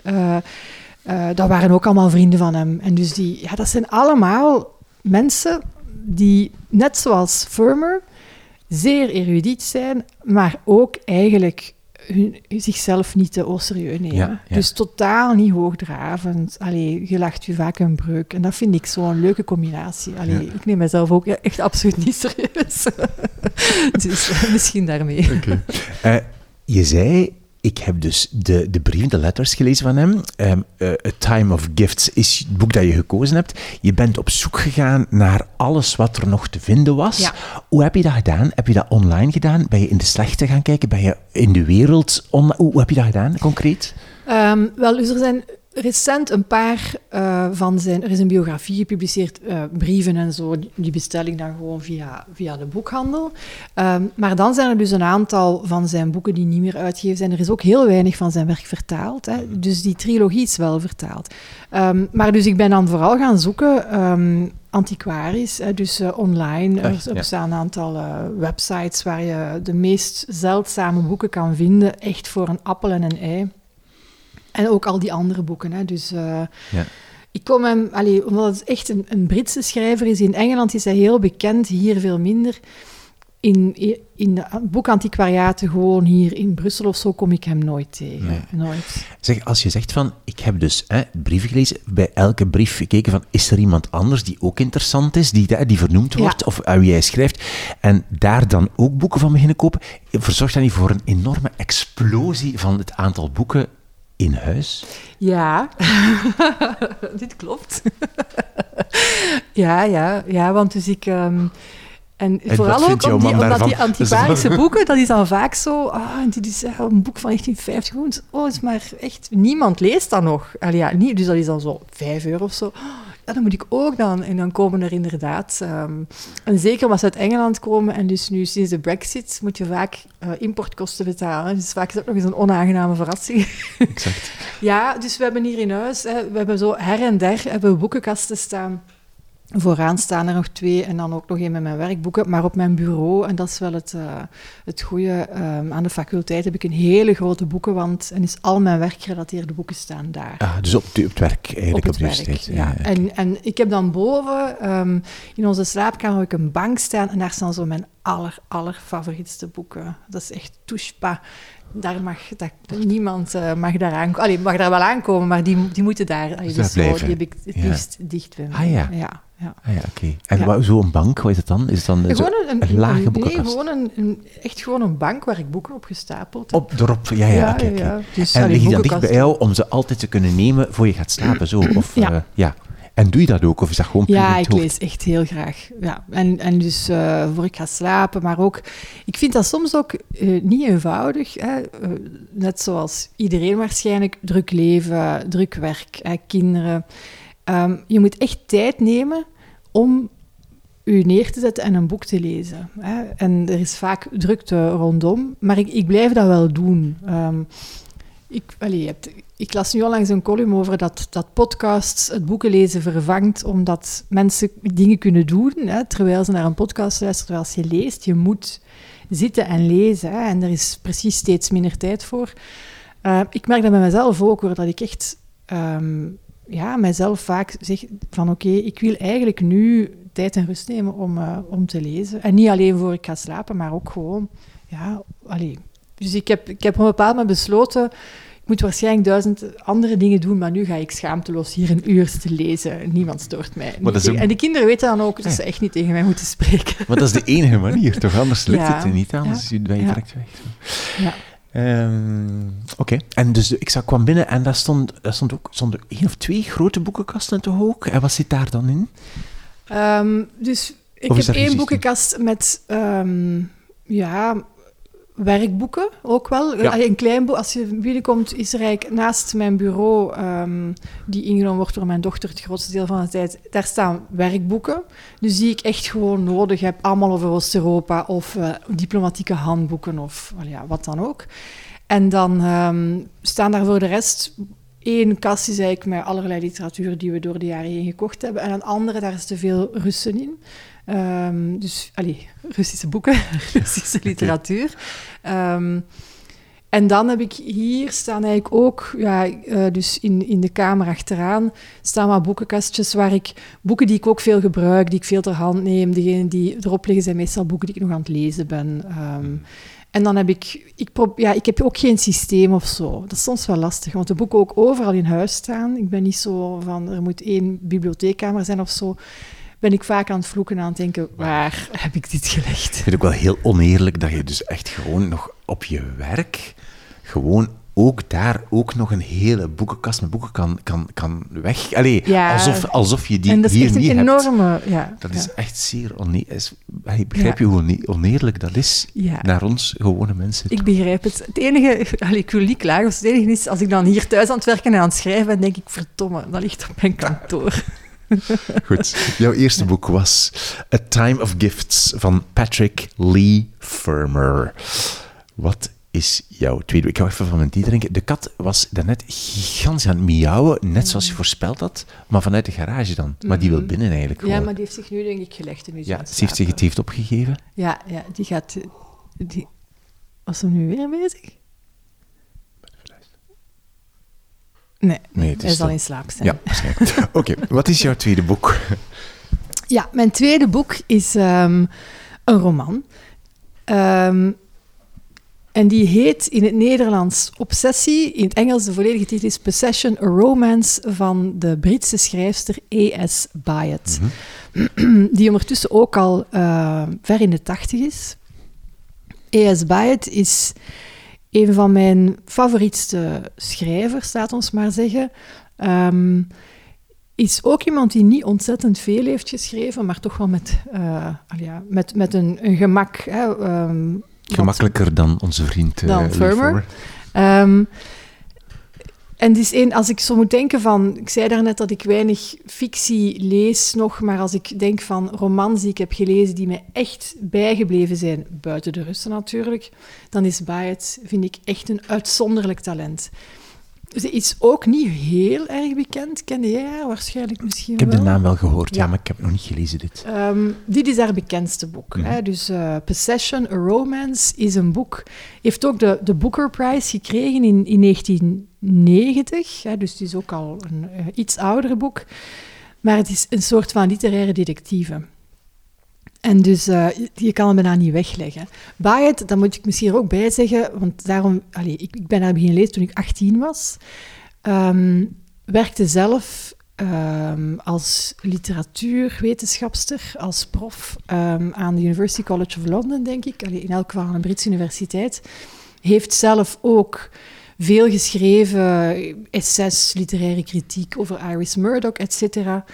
Dat waren ook allemaal vrienden van hem. En dus die, ja, dat zijn allemaal mensen die, net zoals Firmer, zeer erudiet zijn, maar ook eigenlijk hun, zichzelf niet te serieus nemen. Dus totaal niet hoogdravend. Allee, je lacht je vaak een breuk. En dat vind ik zo'n leuke combinatie. Allee, Ik neem mezelf ook echt absoluut niet serieus. dus misschien daarmee. Okay. Uh, je zei ik heb dus de, de brieven, de letters gelezen van hem. Um, A Time of Gifts is het boek dat je gekozen hebt. Je bent op zoek gegaan naar alles wat er nog te vinden was. Hoe heb je dat gedaan? Heb je dat online gedaan? Ben je in de slechte gaan kijken? Ben je in de wereld online? Hoe, heb je dat gedaan, concreet? Um, wel, dus er zijn recent een paar uh, van zijn... Er is een biografie gepubliceerd, uh, brieven en zo. Die bestel ik dan gewoon via, via de boekhandel. Um, maar dan zijn er dus een aantal van zijn boeken die niet meer uitgegeven zijn. Er is ook heel weinig van zijn werk vertaald. Hè. Dus die trilogie is wel vertaald. Um, maar dus ik ben dan vooral gaan zoeken... Um, antiquarisch, hè, dus uh, online. Er, er bestaan een aantal websites waar je de meest zeldzame boeken kan vinden. Echt voor een appel en een ei. En ook al die andere boeken. Hè. Dus uh, ja. ik kom hem, allee, omdat het echt een, een Britse schrijver is. In Engeland is hij heel bekend, hier veel minder. In, in de boekantiquariaten, gewoon hier in Brussel of zo, kom ik hem nooit tegen. Nee. Nooit. Zeg, als je zegt van, ik heb dus hè, brieven gelezen, bij elke brief gekeken van, is er iemand anders die ook interessant is, die, die vernoemd wordt, of uit wie hij schrijft, en daar dan ook boeken van beginnen kopen, verzorgt dat niet voor een enorme explosie van het aantal boeken in huis? Ja, dit klopt. ja, ja, ja, want dus ik... Um, en, vooral ook die, omdat die antiquarische boeken, dat is dan vaak zo... Ah, dit is een boek van 1950. Oh, is maar echt... Niemand leest dat nog. Allee, ja, niet, dus dat is dan zo 5 euro of zo ja, dan moet ik ook dan. En dan komen er inderdaad, um, en zeker omdat ze uit Engeland komen, en dus nu sinds de brexit moet je vaak uh, importkosten betalen. Dus vaak is dat nog eens een onaangename verrassing. Exact. ja, dus we hebben hier in huis, hè, we hebben zo her en der hebben we boekenkasten staan Vooraan staan er nog twee en dan ook nog één met mijn werkboeken. Maar op mijn bureau, en dat is wel het, uh, het goede, um, aan de faculteit heb ik een hele grote boekenwand en is al mijn werkgerelateerde boeken staan daar. Ah, dus op, op het werk eigenlijk, op, op de universiteit. Ja. ja. En, en ik heb dan boven, um, in onze slaapkamer, heb ik een bank staan en daar staan zo mijn aller, aller favorietste boeken. Dat is echt touche daar mag dat, niemand uh, mag daar aan, allee, mag daar wel aankomen, maar die, die moeten daar. Allee, dus zo, die heb ik het liefst dicht bij Ah ja. ja. Ja, ah, ja oké. En ja. zo'n bank, wat is het dan? Is het dan gewoon een, een, een lage boekenkast? Nee, gewoon een, een, echt gewoon een bank waar ik boeken op gestapeld heb. Op, erop, ja, ja, ja, okay, ja, Dus, en lig je dan dicht bij jou om ze altijd te kunnen nemen voor je gaat slapen, zo? Of, ja. Uh, ja. En doe je dat ook, of is dat gewoon Ja, ik lees echt heel graag. Ja. En, en dus uh, voor ik ga slapen, maar ook... Ik vind dat soms ook uh, niet eenvoudig. Hè? Uh, net zoals iedereen waarschijnlijk. Druk leven, druk werk, hè? kinderen. Um, je moet echt tijd nemen om u neer te zetten en een boek te lezen. Hè. En er is vaak drukte rondom, maar ik, ik blijf dat wel doen. Um, ik, ik las nu onlangs een column over dat, dat podcasts het boekenlezen vervangt, omdat mensen dingen kunnen doen hè, terwijl ze naar een podcast luisteren, terwijl je leest. Je moet zitten en lezen hè, en er is precies steeds minder tijd voor. Uh, ik merk dat bij mezelf ook, hoor, dat ik echt ja, mijzelf vaak zeg van oké, okay, ik wil eigenlijk nu tijd en rust nemen om, uh, om te lezen. En niet alleen voor ik ga slapen, maar ook gewoon, ja, allee. Dus ik heb, ik heb op een bepaald moment besloten, ik moet waarschijnlijk duizend andere dingen doen, maar nu ga ik schaamteloos hier een uur te lezen. Niemand stoort mij. En de kinderen weten dan ook dat ze echt niet tegen mij moeten spreken. Maar dat is de enige manier, toch? Anders lukt ja. het niet, anders ja. ben je direct weg. Ja. Um, Oké, okay. en dus ik zag, kwam binnen en daar stond, daar stond ook stonden één of twee grote boekenkasten toch ook? En wat zit daar dan in? Um, dus ik heb één boekenkast met, um, ja, werkboeken ook wel. Ja. Een klein boek, als je binnenkomt, is er eigenlijk naast mijn bureau, ehm, die ingenomen wordt door mijn dochter het grootste deel van de tijd, daar staan werkboeken. Dus die ik echt gewoon nodig heb, allemaal over Oost-Europa of eh, diplomatieke handboeken of ja, wat dan ook. En dan ehm, staan daar voor de rest één kast is eigenlijk met allerlei literatuur die we door de jaren heen gekocht hebben. En een andere, daar is te veel Russen in. Ehm, dus, allee, Russische boeken, Russische literatuur. Ehm, en dan heb ik hier staan eigenlijk ook, ja, eh, dus in, in de kamer achteraan, staan wat boekenkastjes waar ik, boeken die ik ook veel gebruik, die ik veel ter hand neem. Degene die erop liggen zijn meestal boeken die ik nog aan het lezen ben. Ehm, en dan heb ik, ik, ja, ik heb ook geen systeem of zo. Dat is soms wel lastig, want de boeken ook overal in huis staan. Ik ben niet zo van, er moet één bibliotheekkamer zijn of zo. Ben ik vaak aan het vloeken aan het denken, waar heb ik dit gelegd? Ik vind het ook wel heel oneerlijk dat je dus echt gewoon nog op je werk, gewoon ook daar ook nog een hele boekenkast met boeken kan, kan, kan weg. Allee, Ja. alsof, alsof je die en dat is hier niet hebt. enorme... Ja, Dat ja. is echt zeer oneerlijk. Begrijp je hoe one- oneerlijk dat is naar ons gewone mensen? Ik begrijp het. Het enige, allee, ik wil niet klagen, het enige is, als ik dan hier thuis aan het werken en aan het schrijven ben, denk ik, verdomme, dat ligt op mijn kantoor. Goed. Jouw eerste boek was A Time of Gifts van Patrick Lee Firmer. Wat is jouw tweede boek? Ik ga even van mijn thee drinken. De kat was daarnet gigantisch aan het miauwen, net zoals je voorspeld had, maar vanuit de garage dan. Maar die wil binnen eigenlijk gewoon. Ja, maar die heeft zich nu denk ik gelegd. En is Ja, ze heeft zich het heeft opgegeven. Ja, ja, die gaat... Die... Was hem nu weer bezig? Nee, Nee, het is hij zal in slaap zijn. Ja, waarschijnlijk. Oké, wat is jouw tweede boek? Ja, mijn tweede boek is ehm, een roman. Ehm, en die heet in het Nederlands Obsessie. In het Engels de volledige titel is Possession, a Romance van de Britse schrijfster E.S. Byatt. Die ondertussen ook al eh, ver in de tachtig is. E.S. Byatt is een van mijn favorietste schrijvers, laat ons maar zeggen. Ehm, is ook iemand die niet ontzettend veel heeft geschreven, maar toch wel met, al ja, met, met een, een gemak. Hè, ehm, Gemakkelijker dan onze vriend eh, Dan Firmer. Ehm, en is één, als ik zo moet denken van, ik zei daarnet dat ik weinig fictie lees nog, maar als ik denk van romans die ik heb gelezen die mij echt bijgebleven zijn, buiten de Russen natuurlijk, dan is Byatt, vind ik, echt een uitzonderlijk talent. Ze is ook niet heel erg bekend. Kende jij haar waarschijnlijk misschien Ik heb wel? de naam wel gehoord, ja, Ja. maar ik heb nog niet gelezen dit. Ehm, dit is haar bekendste boek. Mhm. Hè? Dus eh, Possession, A Romance is een boek. Heeft ook de, de Booker Prize gekregen in, in 1990. Hè? Dus het is ook al een eh, iets oudere boek. Maar het is een soort van literaire detectieve. En dus eh, je kan hem bijna niet wegleggen. Byatt, dat moet ik misschien ook bij zeggen, want daarom, allee, ik, ik ben haar beginnen lezen toen ik 18 was. Ehm, werkte zelf ehm, als literatuurwetenschapster, als prof ehm, aan de University College of London, denk ik. In elk geval aan een Britse universiteit. Heeft zelf ook veel geschreven, essays, literaire kritiek over Iris Murdoch, et cetera.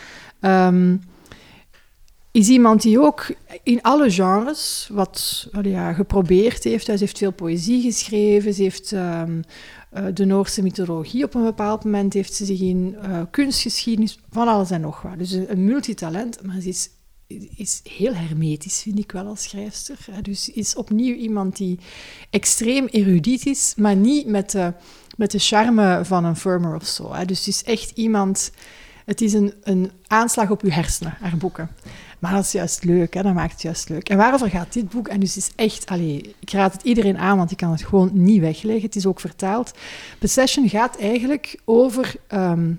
Is iemand die ook in alle genres wat ja, geprobeerd heeft. Ze heeft veel poëzie geschreven, ze heeft ehm, eh, de Noorse mythologie op een bepaald moment, heeft ze zich in eh, kunstgeschiedenis, van alles en nog wat. Dus een, multitalent, maar ze is, is heel hermetisch, vind ik wel, als schrijfster. Dus is opnieuw iemand die extreem erudiet is, maar niet met de, met de charme van een firmer of zo. Dus het is echt iemand... Het is een, een aanslag op uw hersenen, haar boeken. Maar dat is juist leuk, hè? dat maakt het juist leuk. En waarover gaat dit boek? En dus is echt, allee, ik raad het iedereen aan, want ik kan het gewoon niet wegleggen. Het is ook vertaald. Possession gaat eigenlijk over ehm,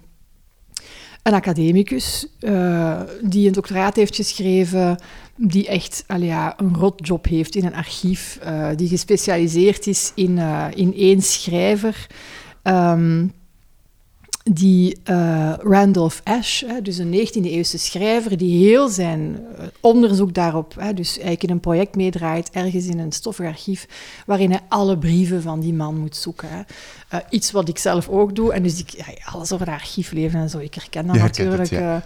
een academicus uh, die een doctoraat heeft geschreven, die echt allee, ja, een rotjob heeft in een archief, uh, die gespecialiseerd is in, uh, in één schrijver. Um, die uh, Randolph Ash, hè, dus een 19e-eeuwse schrijver, die heel zijn uh, onderzoek daarop, hè, dus eigenlijk in een project meedraait, ergens in een stoffig archief, waarin hij alle brieven van die man moet zoeken. Hè. Uh, iets wat ik zelf ook doe, en dus ik, ja, alles over het archiefleven en zo, ik herken dat natuurlijk. het, ja.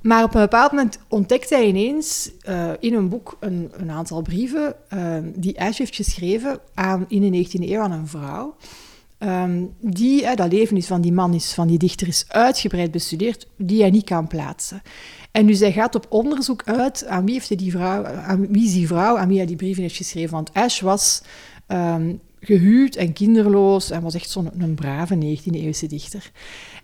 Maar op een bepaald moment ontdekt hij ineens in een boek een, een aantal brieven die Ash heeft geschreven aan, in de 19e eeuw aan een vrouw. Um, die, dat leven is van die man, is, van die dichter, is uitgebreid bestudeerd, die hij niet kan plaatsen. En dus hij gaat op onderzoek uit aan wie, heeft die vrouw, aan wie is die vrouw, aan wie hij die brieven heeft geschreven. Want Ash was um, gehuwd en kinderloos en was echt zo'n een brave 19e-eeuwse dichter.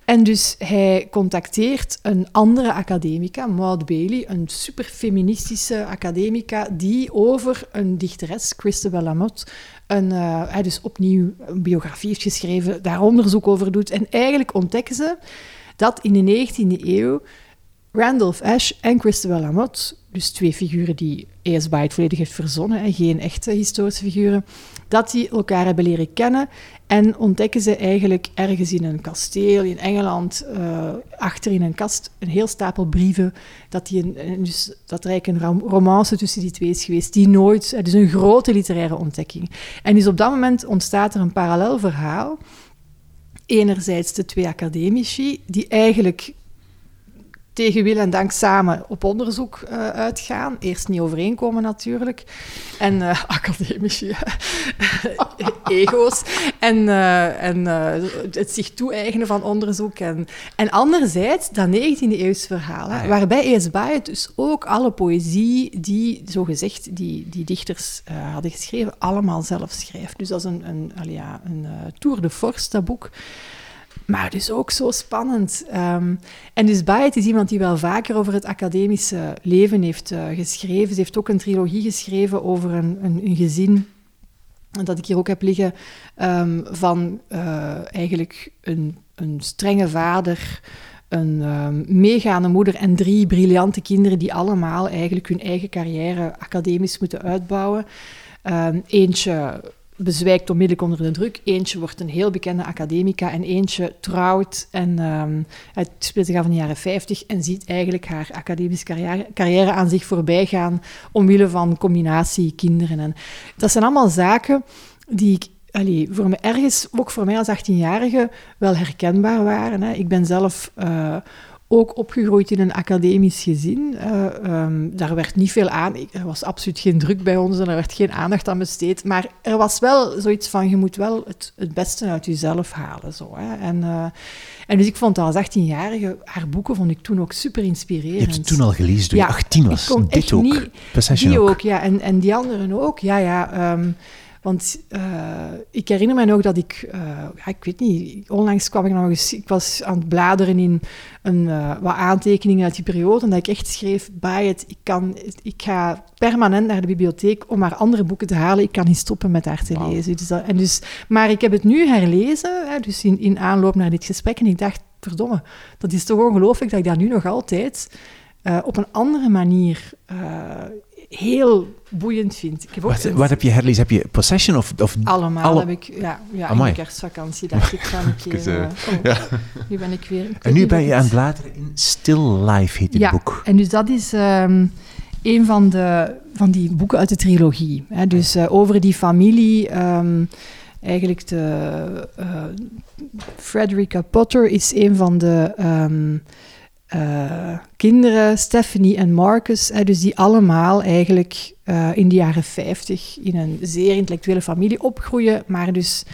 En dus hij contacteert een andere academica, Maud Bailey, een super feministische academica, die over een dichteres, Christabel Lamotte, een, uh, hij dus opnieuw een biografie heeft geschreven, daar onderzoek over doet. En eigenlijk ontdekken ze dat in de 19e eeuw Randolph Ash en Christabel Lamotte, dus twee figuren die E.S. Byatt volledig heeft verzonnen, en geen echte historische figuren, dat die elkaar hebben leren kennen en ontdekken ze eigenlijk ergens in een kasteel in Engeland, uh, achter in een kast, een heel stapel brieven. Dat, die een, dus, dat er eigenlijk een romance tussen die twee is geweest, die nooit... Het is een grote literaire ontdekking. En dus op dat moment ontstaat er een parallel verhaal. Enerzijds de twee academici, die eigenlijk tegen wil en dank samen op onderzoek uh, uitgaan. Eerst niet overeenkomen natuurlijk. En uh, academici, ego's. En, uh, en het zich toe-eigenen van onderzoek. En, en anderzijds dat 19e-eeuws verhaal, ah, waarbij E.S. Byatt dus ook alle poëzie die, zogezegd, die, die dichters hadden geschreven, allemaal zelf schrijft. Dus dat is een, een, ja, een tour de force, dat boek. Maar dus ook zo spannend. Um, en dus Byatt is iemand die wel vaker over het academische leven heeft uh, geschreven. Ze heeft ook een trilogie geschreven over een, een, een gezin dat ik hier ook heb liggen, um, van uh, eigenlijk een, een strenge vader, een um, meegaande moeder en drie briljante kinderen die allemaal eigenlijk hun eigen carrière academisch moeten uitbouwen. Eentje bezwijkt onmiddellijk onder de druk. Eentje wordt een heel bekende academica en eentje trouwt en het speelt zich af in de jaren 50 en ziet eigenlijk haar academische carrière, carrière aan zich voorbij gaan omwille van combinatie kinderen. En dat zijn allemaal zaken die ik allee, voor me ergens, ook voor mij als 18-jarige, wel herkenbaar waren. Hè. Ik ben zelf uh, ook opgegroeid in een academisch gezin. Uh, um, daar werd niet veel aan. Er was absoluut geen druk bij ons en er werd geen aandacht aan besteed. Maar er was wel zoiets van: je moet wel het, het beste uit jezelf halen. Zo, hè. En, uh, en dus ik vond als 18-jarige, haar boeken vond ik toen ook super inspirerend. Je hebt het toen al gelezen toen je 18 was. Dit ook. Niet, die ook. ja. En, en die anderen ook. Ja, ja. Um, want uh, ik herinner me nog dat ik, uh, ja, ik weet niet, onlangs kwam ik nog eens, ik was aan het bladeren in een, uh, wat aantekeningen uit die periode en dat ik echt schreef bij het, ik, kan, ik ga permanent naar de bibliotheek om maar andere boeken te halen, ik kan niet stoppen met haar te wow. lezen. Dus dat, en dus, maar ik heb het nu herlezen, hè, dus in, in aanloop naar dit gesprek, en ik dacht, verdomme, dat is toch ongelooflijk dat ik dat nu nog altijd op een andere manier heel boeiend vind. Ik heb ook wat, een... wat, heb je herlezen? Heb je Possession of... of Allemaal alle... heb ik, ja, ja in de kerstvakantie dacht ik, ga een keer... Uh, oh, ja. Nu ben ik weer... en nu ben je aan het bladeren in Still Life, heet dit ja, boek. en dus dat is um, een van, de, van die boeken uit de trilogie. Hè, dus uh, over die familie... Um, eigenlijk de... Uh, Frederica Potter is een van de... Um, uh, kinderen, Stephanie en Marcus, hè, dus die allemaal eigenlijk uh, in de jaren 50 in een zeer intellectuele familie opgroeien, maar dus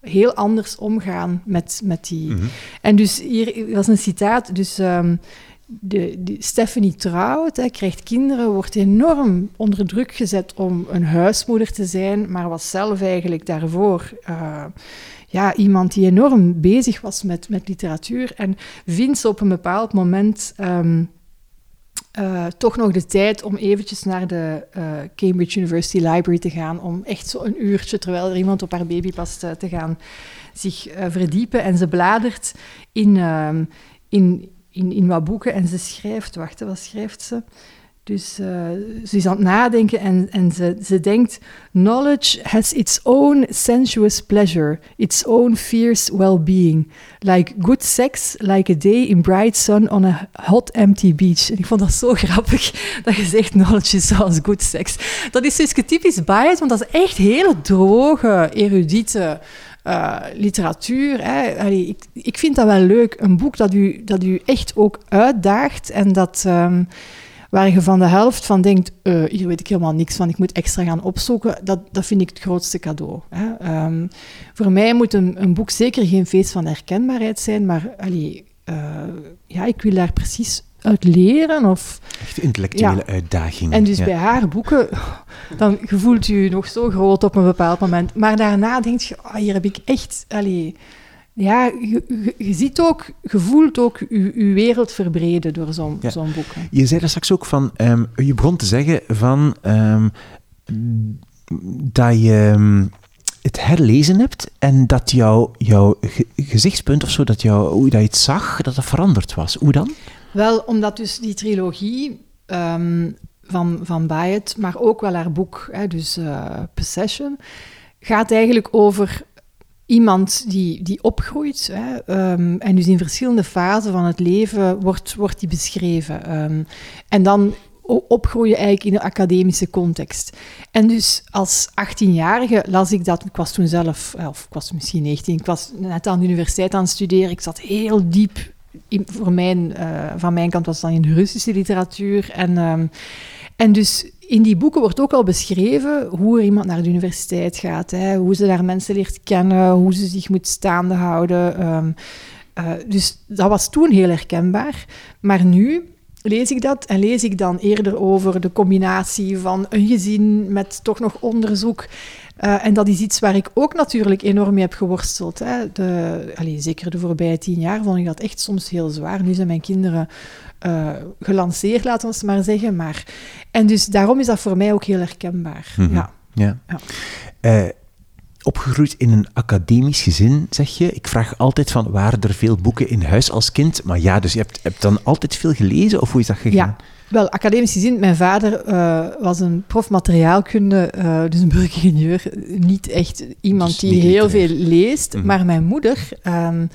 heel anders omgaan met, met die. Mm -hmm. En dus hier was een citaat, dus um, de, de, Stephanie trouwt, hè, krijgt kinderen, wordt enorm onder druk gezet om een huismoeder te zijn, maar was zelf eigenlijk daarvoor. Uh, ja, iemand die enorm bezig was met, met literatuur. En vindt ze op een bepaald moment um, uh, toch nog de tijd om eventjes naar de uh, Cambridge University Library te gaan. Om echt zo een uurtje, terwijl er iemand op haar baby past, uh, te gaan zich verdiepen. En ze bladert in, um, in, in, in wat boeken en ze schrijft... Wacht, wat schrijft ze? Dus uh, ze is aan het nadenken en, en ze, ze denkt: Knowledge has its own sensuous pleasure, its own fierce well-being. Like good sex, like a day in bright sun on a hot empty beach. En ik vond dat zo grappig dat je zegt: Knowledge is zoals good sex. Dat is dus typisch bias, want dat is echt hele droge, erudite uh, literatuur. Hè. Ik, vind dat wel leuk. Een boek dat u, dat u echt ook uitdaagt en dat... Um, waar je van de helft van denkt, uh, hier weet ik helemaal niks van, ik moet extra gaan opzoeken, dat, dat vind ik het grootste cadeau. Hè. Um, voor mij moet een, een, boek zeker geen feest van herkenbaarheid zijn, maar allee, uh, ja, ik wil daar precies uit leren. Of, Echt intellectuele ja. uitdaging. En dus ja. bij haar boeken, dan voelt u nog zo groot op een bepaald moment. Maar daarna denk je, oh, hier heb ik echt... Allee, ja, je, je, je, ziet ook, je voelt ook je, je wereld verbreden door zo'n ja. zo'n boek. Je zei daar straks ook van, um, je begon te zeggen van um, dat je um, het herlezen hebt en dat jouw jouw gezichtspunt of zo, dat, jou, hoe dat je het zag, dat dat veranderd was. Hoe dan? Wel, omdat dus die trilogie van, van Bayet, maar ook wel haar boek, hè, dus uh, Possession, gaat eigenlijk over iemand die, die opgroeit. Hè, um, en dus in verschillende fasen van het leven wordt, wordt die beschreven. Um, en dan opgroeien eigenlijk in een academische context. En dus als 18-jarige las ik dat, ik was toen zelf, of ik was misschien 19, ik was net aan de universiteit aan het studeren, ik zat heel diep in, voor mijn, uh, van mijn kant was het dan in de Russische literatuur. En, um, en dus in die boeken wordt ook al beschreven hoe er iemand naar de universiteit gaat, hè, hoe ze daar mensen leert kennen, hoe ze zich moet staande houden. Um, uh, dus dat was toen heel herkenbaar. Maar nu lees ik dat en lees ik dan eerder over de combinatie van een gezin met toch nog onderzoek. Uh, en dat is iets waar ik ook natuurlijk enorm mee heb geworsteld. Hè. De, allez, zeker de voorbije tien jaar vond ik dat echt soms heel zwaar. Nu zijn mijn kinderen uh, gelanceerd, laten we het maar zeggen. Maar, en dus daarom is dat voor mij ook heel herkenbaar. Mm -hmm. Ja. ja. ja. Uh, opgegroeid in een academisch gezin, zeg je. Ik vraag altijd van, waren er veel boeken in huis als kind? Maar ja, dus je hebt, hebt dan altijd veel gelezen, of hoe is dat gegaan? Ja. Wel, academisch gezin. Mijn vader uh, was een prof materiaalkunde, uh, dus een burgeringenieur. Niet echt iemand dus die heel veel leest. Mm -hmm. Maar mijn moeder um,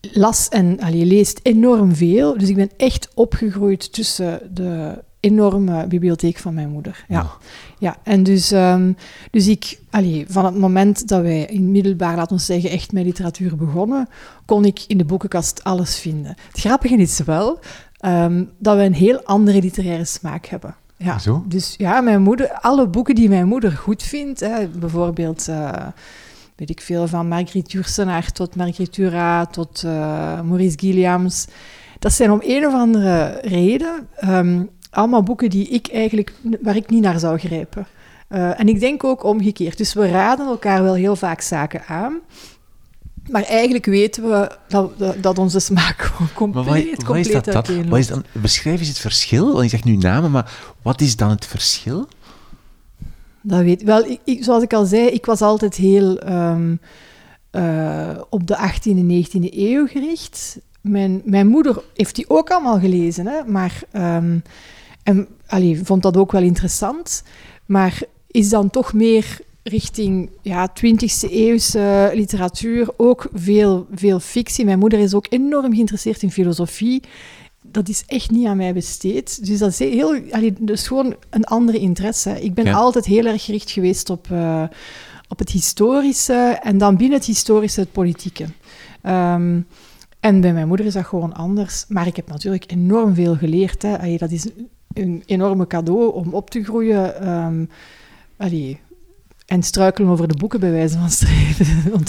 las en allee, leest enorm veel. Dus ik ben echt opgegroeid tussen de enorme bibliotheek van mijn moeder. Ja, ja. ja en dus, um, dus ik, allee, van het moment dat wij in middelbaar, laten we zeggen, echt met literatuur begonnen, kon ik in de boekenkast alles vinden. Het grappige is wel um, dat we een heel andere literaire smaak hebben. Ja, Zo? dus ja, mijn moeder, alle boeken die mijn moeder goed vindt, hè, bijvoorbeeld... Uh, weet ik veel, van Marguerite Jursenaar tot Marguerite Dura tot uh, Maurice Gilliams. Dat zijn om een of andere reden um, allemaal boeken die ik eigenlijk, waar ik niet naar zou grijpen. Uh, en ik denk ook omgekeerd. Dus we raden elkaar wel heel vaak zaken aan. Maar eigenlijk weten we dat, dat onze smaak gewoon compleet, maar wat, compleet wat is dat? Wat is dan? Beschrijf eens het verschil. Want je zegt nu namen, maar wat is dan het verschil? Dat weet Wel, ik, ik, zoals ik al zei, ik was altijd heel um, uh, op de 18e en 19e eeuw gericht. Mijn, mijn moeder heeft die ook allemaal gelezen, hè, maar... Um, en allee, vond dat ook wel interessant. Maar is dan toch meer richting ja, 20e eeuwse literatuur, ook veel, veel fictie. Mijn moeder is ook enorm geïnteresseerd in filosofie. Dat is echt niet aan mij besteed. Dus dat is, heel, allee, is gewoon een andere interesse. Ik ben ja. altijd heel erg gericht geweest op, uh, op het historische en dan binnen het historische het politieke. Um, en bij mijn moeder is dat gewoon anders. Maar ik heb natuurlijk enorm veel geleerd. Hè. Allee, dat is een enorme cadeau om op te groeien. Um, allee, en struikelen over de boeken, bij wijze van streven.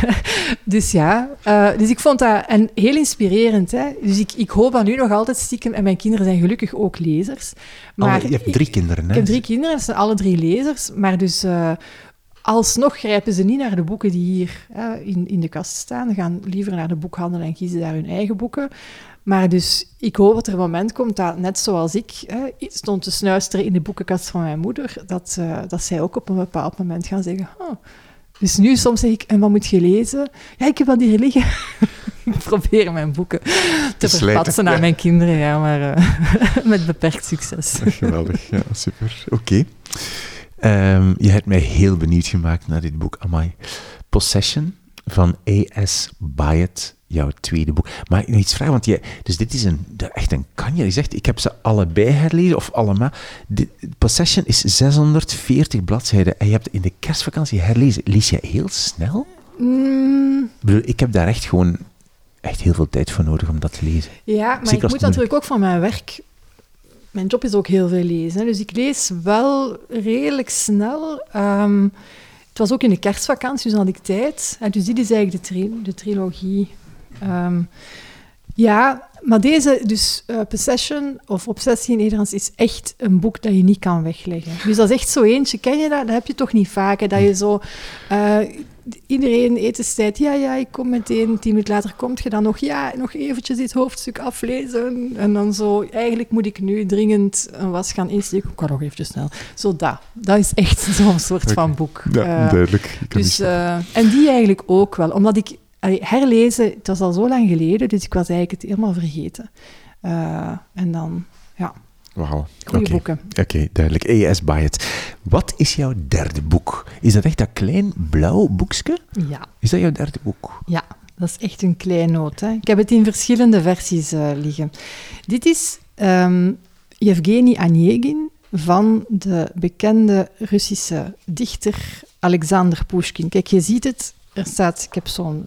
dus ja, uh, dus ik vond dat en heel inspirerend. Hè? Dus ik, ik hoop dat nu nog altijd stiekem, en mijn kinderen zijn gelukkig ook lezers. Maar je hebt drie kinderen, hè? Ik heb drie kinderen, dat zijn alle drie lezers. Maar dus uh, alsnog grijpen ze niet naar de boeken die hier uh, in, in de kast staan. Ze gaan liever naar de boekhandel en kiezen daar hun eigen boeken. Maar dus ik hoop dat er een moment komt dat, net zoals ik hè, stond te snuisteren in de boekenkast van mijn moeder, dat, uh, dat zij ook op een bepaald moment gaan zeggen: oh. Dus nu soms zeg ik: En wat moet je lezen? Ja, ik heb dat hier liggen. ik probeer mijn boeken te verpatsen naar ja. mijn kinderen, ja, maar uh, met beperkt succes. Geweldig, ja, super. Oké. Okay. Um, je hebt mij heel benieuwd gemaakt naar dit boek, Amai. Possession van A.S. Byatt, jouw tweede boek. Maar ik nog iets vragen, want je, dus dit is een, echt een kanje. Je zegt, ik heb ze allebei herlezen, of allemaal. De, Possession is 640 bladzijden en je hebt in de kerstvakantie herlezen. Lees je heel snel? Mm. Ik heb daar echt gewoon echt heel veel tijd voor nodig om dat te lezen. Ja, maar ik moet natuurlijk ook van mijn werk... Mijn job is ook heel veel lezen. Dus ik lees wel redelijk snel. Ehm, het was ook in de kerstvakantie, dus had ik tijd. En dus dit is eigenlijk de, de trilogie. Um, ja, maar deze, dus uh, Possession of Obsessie in Nederlands, is echt een boek dat je niet kan wegleggen. Dus dat is echt zo eentje, ken je dat? Dat heb je toch niet vaak, hè? dat je zo... Uh, iedereen etenstijd, ja, ja, ik kom meteen. Tien minuten later komt je dan nog, ja, nog eventjes dit hoofdstuk aflezen. En dan zo, eigenlijk moet ik nu dringend een was gaan insteken. Ik kan nog even snel. Zo dat. Dat is echt zo'n soort van boek. Ja, uh, duidelijk. Dus, en die eigenlijk ook wel, omdat ik herlezen, het was al zo lang geleden, dus ik was eigenlijk het helemaal vergeten. Uh, en dan, ja. Wauw. Goeie boeken. Oké, duidelijk. E.S. Byatt. Wat is jouw derde boek? Is dat echt dat klein blauw boekje? Ja. Is dat jouw derde boek? Ja, dat is echt een klein noot. Hè. Ik heb het in verschillende versies uh, liggen. Dit is um, Yevgeny Onegin van de bekende Russische dichter Alexander Pushkin. Kijk, je ziet het er staat, ik heb zo'n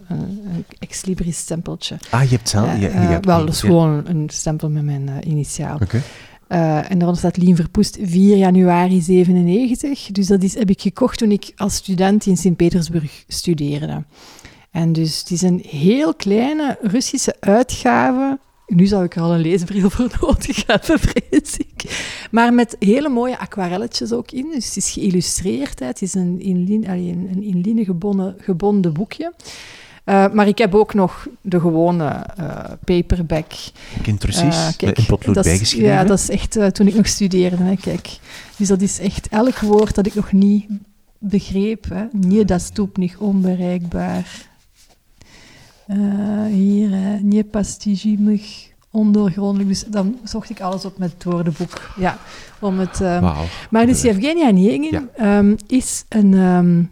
ex libris stempeltje. Ah, je hebt zelf... Uh, uh, wel, dat is gewoon een stempel met mijn uh, initiaal. Oké. Okay. en daaronder staat Lien Verpoest 4 januari 97. Dus dat is, heb ik gekocht toen ik als student in Sint-Petersburg studeerde. En dus het is een heel kleine Russische uitgave nu zou ik er al een leesbril voor nodig hebben, vrees ik. Maar met hele mooie aquarelletjes ook in. Dus het is geïllustreerd. Hè. Het is een in, een in gebonden, gebonden boekje. Uh, maar ik heb ook nog de gewone uh, paperback. Kind precies, uh, kijk, in potlood bijgeschreven. Ja, dat is echt toen ik nog studeerde. Hè, kijk. Dus dat is echt elk woord dat ik nog niet begreep. Hè. Dat stoep niet onbereikbaar. Hier, uh, Niepastigimig, ondoorgrondelijk. Dus dan zocht ik alles op met het woordenboek. Ja, om het... Um, wow. Maar dus Yevgeny Onegin ja. um, is een um,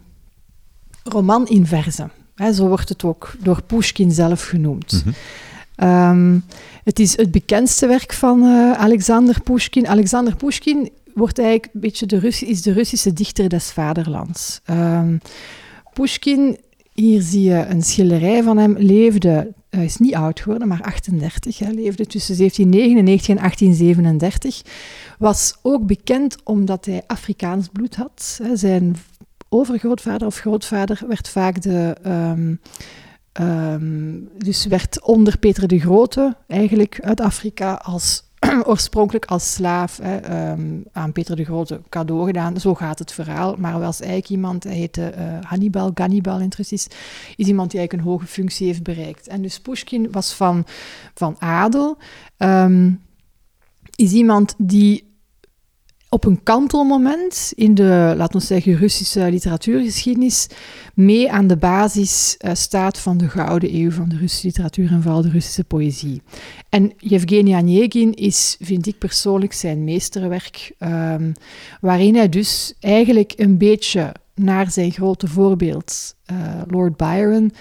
roman in verzen. Hè, zo wordt het ook door Pushkin zelf genoemd. Mm -hmm. het is het bekendste werk van uh, Alexander Pushkin. Alexander Pushkin wordt eigenlijk een beetje de Russ is de Russische dichter des vaderlands. Pushkin hier zie je een schilderij van hem. Leefde, hij is niet oud geworden, maar 38. Hij leefde tussen 1799 en 1837. Was ook bekend omdat hij Afrikaans bloed had. Zijn overgrootvader of grootvader werd vaak de. Um, um, dus werd onder Peter de Grote eigenlijk uit Afrika als oorspronkelijk als slaaf hè, um, aan Peter de Grote cadeau gedaan. Zo gaat het verhaal. Maar was eigenlijk iemand, hij heette uh, Hannibal, Gannibal in het is iemand die eigenlijk een hoge functie heeft bereikt. En dus Pushkin was van, van adel. Um, is iemand die op een kantelmoment in de, laten we zeggen, Russische literatuurgeschiedenis mee aan de basis uh, staat van de gouden eeuw van de Russische literatuur en vooral de Russische poëzie. En Yevgeny Onegin is, vind ik persoonlijk, zijn meesterwerk, um, waarin hij dus eigenlijk een beetje naar zijn grote voorbeeld, uh, Lord Byron,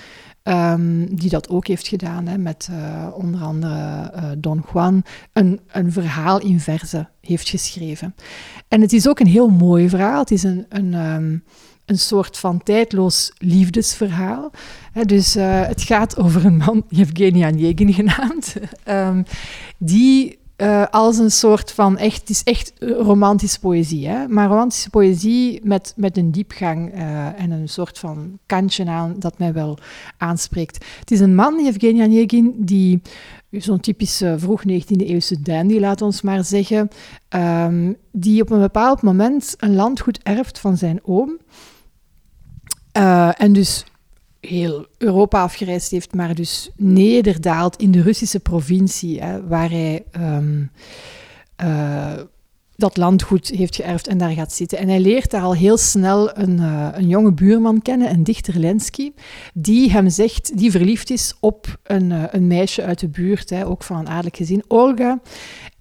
Um, die dat ook heeft gedaan hè, met uh, onder andere uh, Don Juan, een, een verhaal in verzen heeft geschreven. En het is ook een heel mooi verhaal. Het is een, een, um, een soort van tijdloos liefdesverhaal. Dus uh, het gaat over een man, Yevgeny Onegin genaamd, um, die uh, als een soort van echt, het is echt romantische poëzie, hè? maar romantische poëzie met, met een diepgang uh, en een soort van kantje aan dat mij wel aanspreekt. Het is een man, Evgeny Onegin, die zo'n typische vroeg 19e-eeuwse dandy, laat ons maar zeggen, um, die op een bepaald moment een landgoed erft van zijn oom. En dus heel Europa afgereisd heeft, maar dus nederdaalt in de Russische provincie, hè, waar hij um, uh, dat landgoed heeft geërfd en daar gaat zitten. En hij leert daar al heel snel een, uh, een jonge buurman kennen, een dichter Lensky, die hem zegt, die verliefd is op een, uh, een meisje uit de buurt, hè, ook van een adellijk gezin, Olga.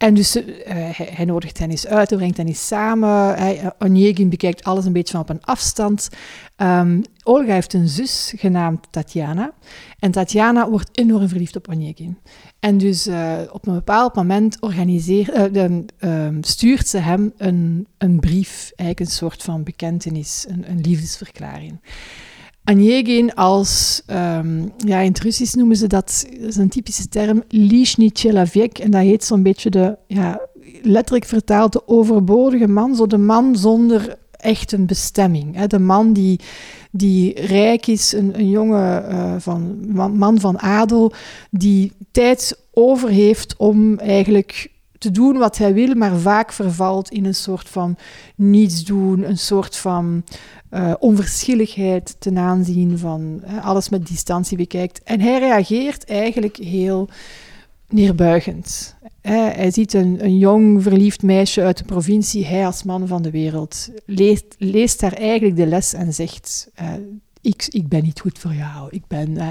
En dus uh, hij, hij, nodigt eens uit, hij brengt eens samen. Hij, Onegin bekijkt alles een beetje van op een afstand. Um, Olga heeft een zus genaamd Tatjana. En Tatjana wordt enorm verliefd op Onegin. En dus uh, op een bepaald moment organiseert, de, uh, stuurt ze hem een, een brief, eigenlijk een soort van bekentenis, een, een liefdesverklaring. Anjegin als, ehm, ja, in het Russisch noemen ze dat, dat is een typische term, Liesnitjelavik. En dat heet zo'n beetje de, ja, letterlijk vertaald, de overbodige man. Zo de man zonder echt een bestemming. Hè? De man die, die rijk is, een, een jonge eh, van, man van adel, die tijd over heeft om eigenlijk te doen wat hij wil, maar vaak vervalt in een soort van niets doen, een soort van uh, onverschilligheid ten aanzien van alles met distantie bekijkt. En hij reageert eigenlijk heel neerbuigend. hij ziet een, een, jong, verliefd meisje uit de provincie, hij als man van de wereld, leest, leest daar eigenlijk de les en zegt: uh, ik, ik ben niet goed voor jou. Ik ben, uh,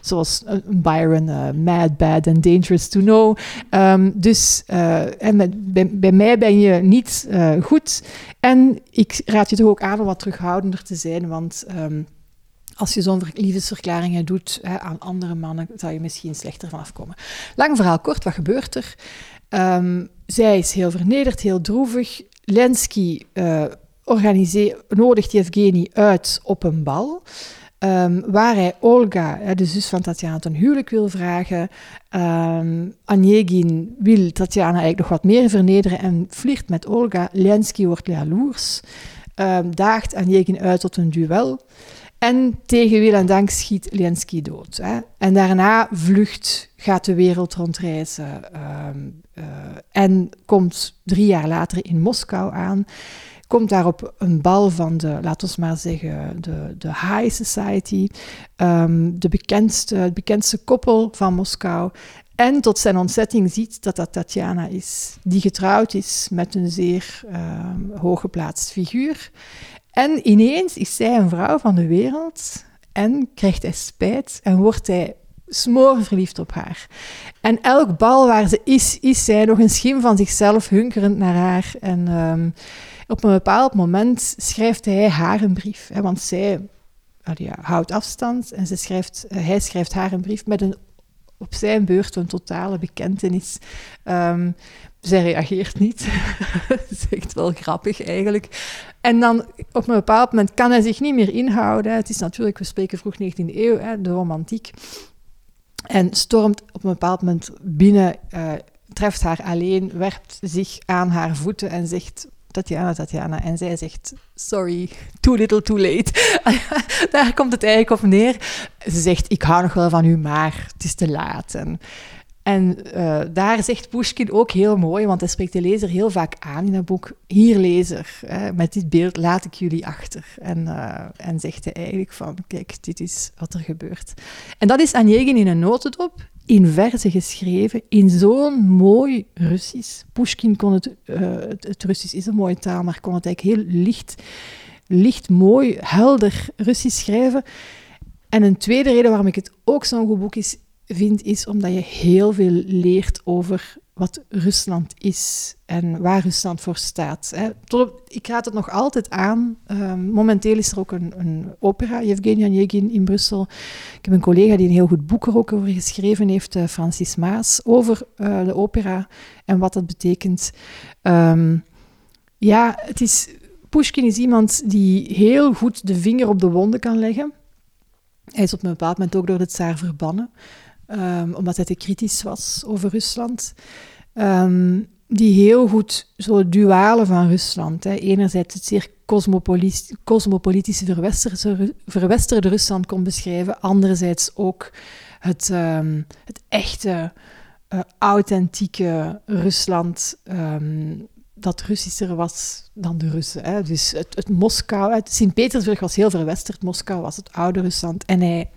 zoals Byron, uh, mad, bad and dangerous to know. Um, dus en met, bij, mij ben je niet goed. En ik raad je toch ook aan om wat terughoudender te zijn, want... Um, als je zo'n liefdesverklaringen doet hè, aan andere mannen, zou je misschien slechter van afkomen. Lang verhaal kort, wat gebeurt er? Um, zij is heel vernederd, heel droevig. Lenski nodigt Yevgeny uit op een bal. Um, waar hij Olga, de zus van Tatjana, ten huwelijk wil vragen. Um, Onegin wil Tatjana eigenlijk nog wat meer vernederen en flirt met Olga. Lensky wordt jaloers, um, daagt Onegin uit tot een duel. En tegen wil en dank schiet Lensky dood. Hè. En daarna vlucht, gaat de wereld rondreizen um, en komt drie jaar later in Moskou aan komt daar op een bal van de, laten we maar zeggen, de, de High Society, um, de bekendste, het bekendste koppel van Moskou. En tot zijn ontzetting ziet dat dat Tatjana is, die getrouwd is met een zeer um, hooggeplaatst figuur. En ineens is zij een vrouw van de wereld en krijgt hij spijt en wordt hij smoor verliefd op haar. En elk bal waar ze is, is zij nog een schim van zichzelf hunkerend naar haar. En um, op een bepaald moment schrijft hij haar een brief. Hè, want zij ja, houdt afstand en ze schrijft, uh, hij schrijft haar een brief met een, op zijn beurt een totale bekentenis. Um, zij reageert niet. dat is echt wel grappig eigenlijk. En dan op een bepaald moment kan hij zich niet meer inhouden. Het is natuurlijk, we spreken vroeg 19e eeuw, hè, de romantiek. En stormt op een bepaald moment binnen, uh, treft haar alleen, werpt zich aan haar voeten en zegt: Tatjana, Tatjana. En zij zegt, sorry, too little, too late. Daar komt het eigenlijk op neer. Ze zegt, ik hou nog wel van u, maar het is te laat. En, uh, daar zegt Pushkin ook heel mooi, want hij spreekt de lezer heel vaak aan in het boek. Hier, lezer, hè, met dit beeld laat ik jullie achter. En, uh, en zegt hij eigenlijk van, kijk, dit is wat er gebeurt. En dat is Onegin in een notendop in verzen geschreven, in zo'n mooi Russisch. Pushkin kon het, uh, het, het, Russisch is een mooie taal, maar kon het eigenlijk heel licht, licht, mooi, helder Russisch schrijven. En een tweede reden waarom ik het ook zo'n goed boek is, vind, is omdat je heel veel leert over wat Rusland is en waar Rusland voor staat. ik raad het nog altijd aan. Um, momenteel is er ook een, een opera, Yevgeny Onegin in Brussel. Ik heb een collega die een heel goed boek er ook over geschreven heeft, uh, Francis Maas, over uh, de opera en wat dat betekent. Um, ja, het is, Pushkin is iemand die heel goed de vinger op de wonden kan leggen. Hij is op een bepaald moment ook door de tsaar verbannen um, omdat hij te kritisch was over Rusland. Um, die heel goed zo dualen van Rusland. Hè. Enerzijds het zeer cosmopolitische verwesterde, Rusland kon beschrijven. Anderzijds ook het, um, het echte, uh, authentieke Rusland. Dat Russischer was dan de Russen. Hè. Dus het, het Moskou, Sint-Petersburg was heel verwesterd, Moskou was het oude Rusland. En hij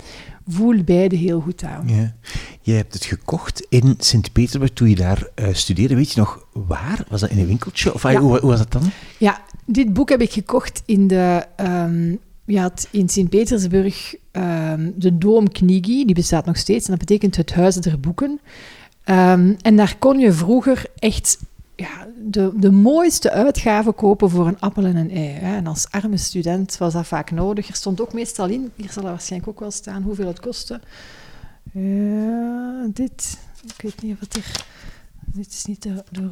voelt beide heel goed aan. Ja. Jij hebt het gekocht in Sint-Petersburg toen je daar uh, studeerde. Weet je nog waar? Was dat in een winkeltje? Of ja. hoe, hoe, was dat dan? Ja, dit boek heb ik gekocht in de... Um, je had in Sint-Petersburg um, de Doom Knigi, die bestaat nog steeds. En dat betekent het Huis der Boeken. Ehm, en daar kon je vroeger echt ja, de, de mooiste uitgaven kopen voor een appel en een ei. Hè. En als arme student was dat vaak nodig. Er stond ook meestal in, hier zal er waarschijnlijk ook wel staan, hoeveel het kostte. Uh, dit, ik weet niet of het. Dit is niet de, de.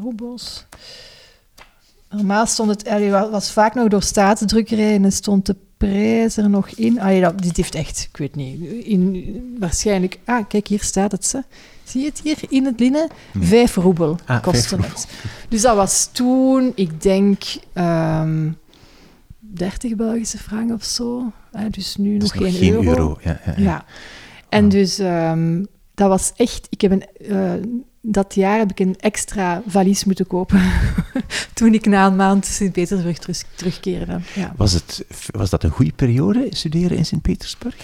Normaal stond het, allee, was vaak nog door staatsdrukkerij en stond de prijs er nog in. Allee, dit heeft echt, ik weet niet, in, waarschijnlijk... Ah, kijk, hier staat het. Ze. Zie je het hier in het linnen? Vijf roebel ah, kostte het. Dus dat was toen, ik denk, um, ehm, 30 Belgische frank of zo. dus nu nog geen, geen euro. euro. Ja, ja, ja. En ah. dus um, dat was echt... Ik heb een... Uh, dat jaar heb ik een extra valies moeten kopen toen ik na een maand Sint-Petersburg terug, terugkeerde. Ja. Was, het, was dat een goede periode, studeren in Sint-Petersburg?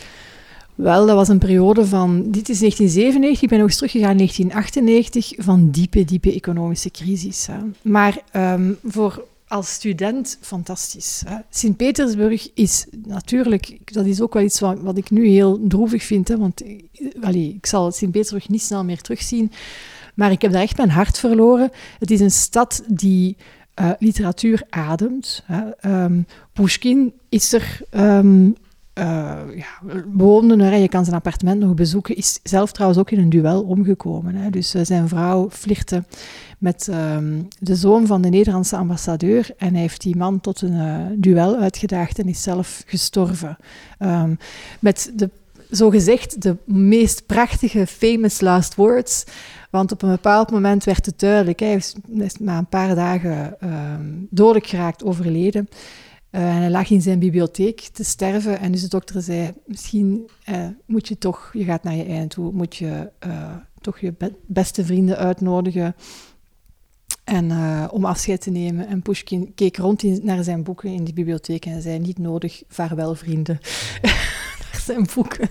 Wel, dat was een periode van, dit is 1997, ik ben nog eens teruggegaan in 1998, van diepe, diepe economische crisis. Hè. Maar um, voor als student fantastisch. Sint-Petersburg is natuurlijk, dat is ook wel iets wat, ik nu heel droevig vind, hè, want eh, ik zal Sint-Petersburg niet snel meer terugzien. Maar ik heb daar echt mijn hart verloren. Het is een stad die uh, literatuur ademt. Hè. Um, Pushkin is er um, uh, ja, je kan zijn appartement nog bezoeken, is zelf trouwens ook in een duel omgekomen. Hè. Dus uh, zijn vrouw flirte met um, de zoon van de Nederlandse ambassadeur en hij heeft die man tot een uh, duel uitgedaagd en is zelf gestorven. Um, met de zogezegd de meest prachtige famous last words. Want op een bepaald moment werd het duidelijk, hij is na een paar dagen um, dodelijk geraakt, overleden. En hij lag in zijn bibliotheek te sterven. En dus de dokter zei, misschien uh, moet je toch, je gaat naar je eind toe, moet je uh, toch je be beste vrienden uitnodigen en, om afscheid te nemen. En Pushkin keek rond in, naar zijn boeken in die bibliotheek en zei, niet nodig, vaarwel vrienden. naar zijn boeken.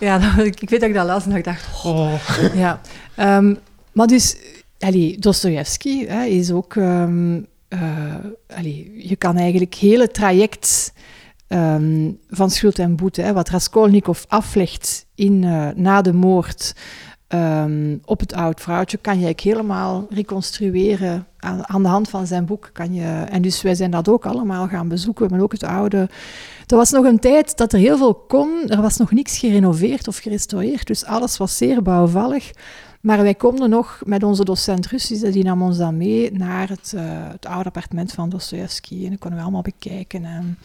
Ja, dat, ik weet dat ik dat las en ik dacht, oh. Ja. Um, maar dus, Dostoevsky is ook... Um, uh, je kan eigenlijk hele traject um, van schuld en boete, hè, wat Raskolnikov aflegt in, uh, na de moord um, op het oud vrouwtje, kan je eigenlijk helemaal reconstrueren aan, aan, de hand van zijn boek. Kan je, en dus wij zijn dat ook allemaal gaan bezoeken, maar ook het oude. Er was nog een tijd dat er heel veel kon, er was nog niks gerenoveerd of gerestaureerd, dus alles was zeer bouwvallig. Maar wij konden nog met onze docent Russisch, die nam ons dan mee naar het, uh, het oude appartement van Dostoevsky. En dat konden we allemaal bekijken. En,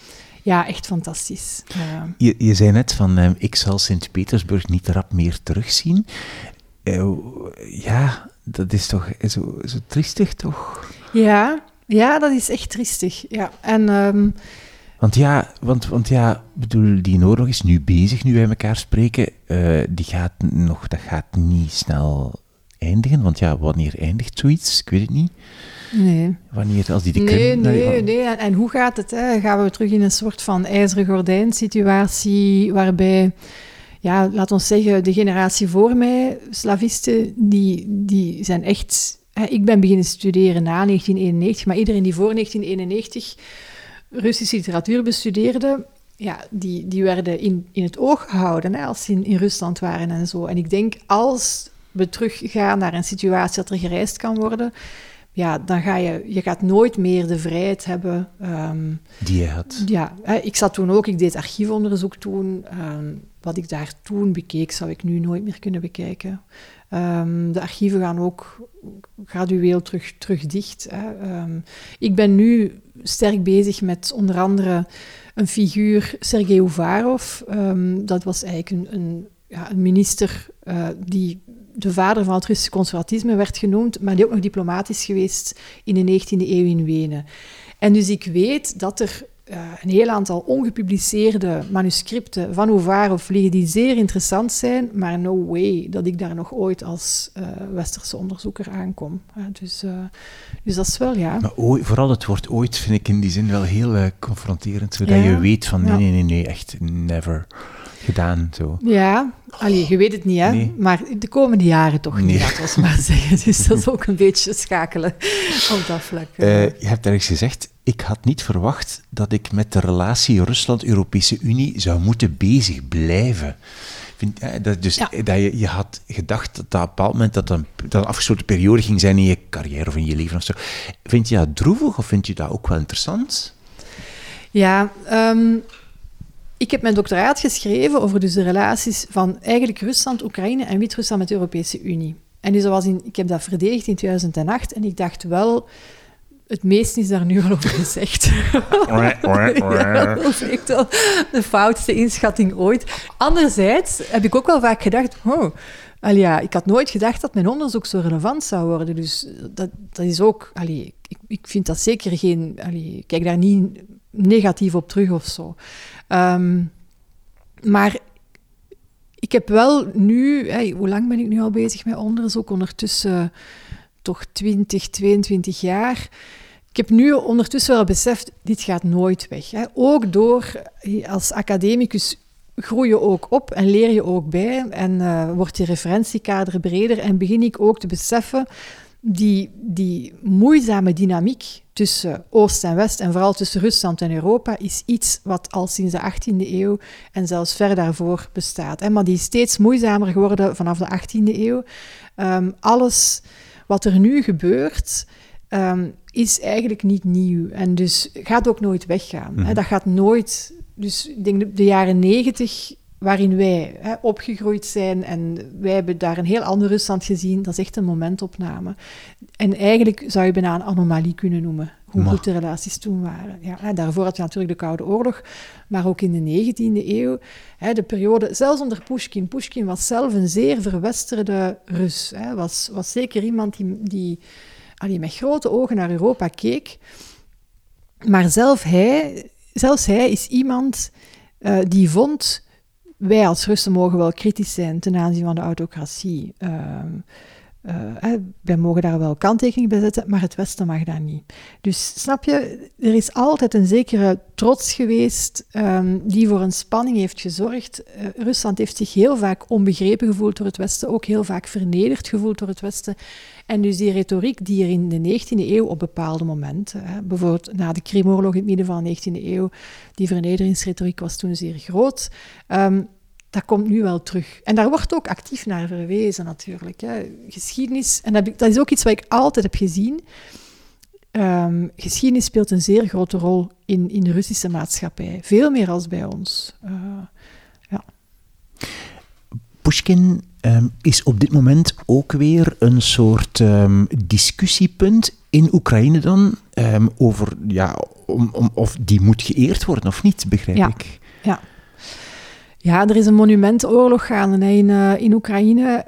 ja, echt fantastisch. Uh. Je, je zei net van, uh, ik zal Sint-Petersburg niet rap meer terugzien. Eh, ja, dat is toch zo, zo triestig, toch? Ja, ja, dat is echt triestig. Ja. En... Um, want ja, want, want ja, bedoel, die oorlog is nu bezig, nu wij elkaar spreken. Uh, die gaat nog, dat gaat niet snel eindigen. Want ja, wanneer eindigt zoiets? Ik weet het niet. Nee. Wanneer, als die de Nee, nee, nee. En, en, hoe gaat het? Hè? Gaan we terug in een soort van ijzeren gordijn situatie waarbij, ja, laat ons zeggen, de generatie voor mij, slavisten, die, die zijn echt... Hè, ik ben beginnen studeren na 1991, maar iedereen die voor 1991 Russische literatuur bestudeerden, ja, die, die werden in, in het oog gehouden hè, als ze in, in Rusland waren en zo. En ik denk, als we teruggaan naar een situatie dat er gereisd kan worden, ja, dan ga je, je gaat nooit meer de vrijheid hebben. Um, Die je had. Ja, ik zat toen ook, ik deed archiefonderzoek toen. Um, wat ik daar toen bekeek, zou ik nu nooit meer kunnen bekijken. Um, de archieven gaan ook gradueel terug, terug dicht. Hè. ik ben nu sterk bezig met onder andere een figuur, Sergei Uvarov. Um, dat was eigenlijk een, een, ja, een minister uh, die de vader van het Russische conservatisme werd genoemd, maar die ook nog diplomatisch geweest in de 19e eeuw in Wenen. En dus ik weet dat er een heel aantal ongepubliceerde manuscripten van Uvarov liggen die zeer interessant zijn, maar no way dat ik daar nog ooit als uh, westerse onderzoeker aankom. Uh, dus, dus dat is wel, ja. Maar ooit, vooral het woord ooit vind ik in die zin wel heel confronterend, zodat ja. je weet van nee, nee, nee, nee, echt never gedaan. Zo. Ja, allee, je weet het niet, hè? Nee. maar de komende jaren toch niet, laten we maar zeggen. Dus dat is ook een beetje schakelen op dat vlak. Uh, je hebt ergens gezegd, ik had niet verwacht dat ik met de relatie Rusland-Europese Unie zou moeten bezig blijven. Vind, dat, dus dat je, je had gedacht dat op een bepaald moment dat een, dat een afgesloten periode ging zijn in je carrière of in je leven of zo. Vind je dat droevig of vind je dat ook wel interessant? Ja, ehm, ik heb mijn doctoraat geschreven over dus de relaties van eigenlijk Rusland, Oekraïne en Wit-Rusland met de Europese Unie. En dus was in, ik heb dat verdedigd in 2008 en ik dacht wel, het meeste is daar nu al over gezegd. ja, dat is echt wel de foutste inschatting ooit. Anderzijds heb ik ook wel vaak gedacht, oh, ja, ik had nooit gedacht dat mijn onderzoek zo relevant zou worden. Dus dat, dat is ook, allee, ik, ik vind dat zeker geen, allee, ik kijk daar niet negatief op terug of zo. Ehm, maar ik heb wel nu, hoe lang ben ik nu al bezig met onderzoek? Ondertussen toch 20, 22 jaar. Ik heb nu ondertussen wel beseft, dit gaat nooit weg. Hè. Ook door, als academicus groei je ook op en leer je ook bij en uh, wordt je referentiekader breder en begin ik ook te beseffen die, die moeizame dynamiek tussen Oost en West en vooral tussen Rusland en Europa is iets wat al sinds de 18e eeuw en zelfs ver daarvoor bestaat. Hè. Maar die is steeds moeizamer geworden vanaf de 18e eeuw. Um, alles wat er nu gebeurt, um, is eigenlijk niet nieuw en dus gaat ook nooit weggaan. Hè. Mhm. Dat gaat nooit. Dus ik denk de, de jaren 90 waarin wij hè, opgegroeid zijn en wij hebben daar een heel ander Rusland gezien, dat is echt een momentopname. En eigenlijk zou je bijna een anomalie kunnen noemen, hoe goed de relaties toen waren. Ja, daarvoor had je natuurlijk de Koude Oorlog, maar ook in de 19e eeuw, hè, de periode, zelfs onder Pushkin. Pushkin was zelf een zeer verwesterde Rus, hè, was, was zeker iemand die, die allee, met grote ogen naar Europa keek. Maar zelf hij, zelfs hij is iemand uh, die vond wij als Russen mogen wel kritisch zijn ten aanzien van de autocratie. Uh, wij mogen daar wel kanttekening bij zetten, maar het Westen mag dat niet. Dus snap je, er is altijd een zekere trots geweest um, die voor een spanning heeft gezorgd. Uh, Rusland heeft zich heel vaak onbegrepen gevoeld door het Westen, ook heel vaak vernederd gevoeld door het Westen. En dus die retoriek die er in de 19e eeuw op bepaalde momenten, hè, bijvoorbeeld na de Krimoorlog in het midden van de 19e eeuw, die vernederingsretoriek was toen zeer groot. Um, dat komt nu wel terug. En daar wordt ook actief naar verwezen natuurlijk. Hè. Geschiedenis, en dat, is ook iets wat ik altijd heb gezien. Um, geschiedenis speelt een zeer grote rol in, in de Russische maatschappij. Veel meer als bij ons. Uh, ja. Pushkin um, is op dit moment ook weer een soort um, discussiepunt in Oekraïne dan, over ja, om, om, of die moet geëerd worden of niet, begrijp ja. ik. Ja. Ja, er is een monumentoorlog gaande in, uh, in Oekraïne.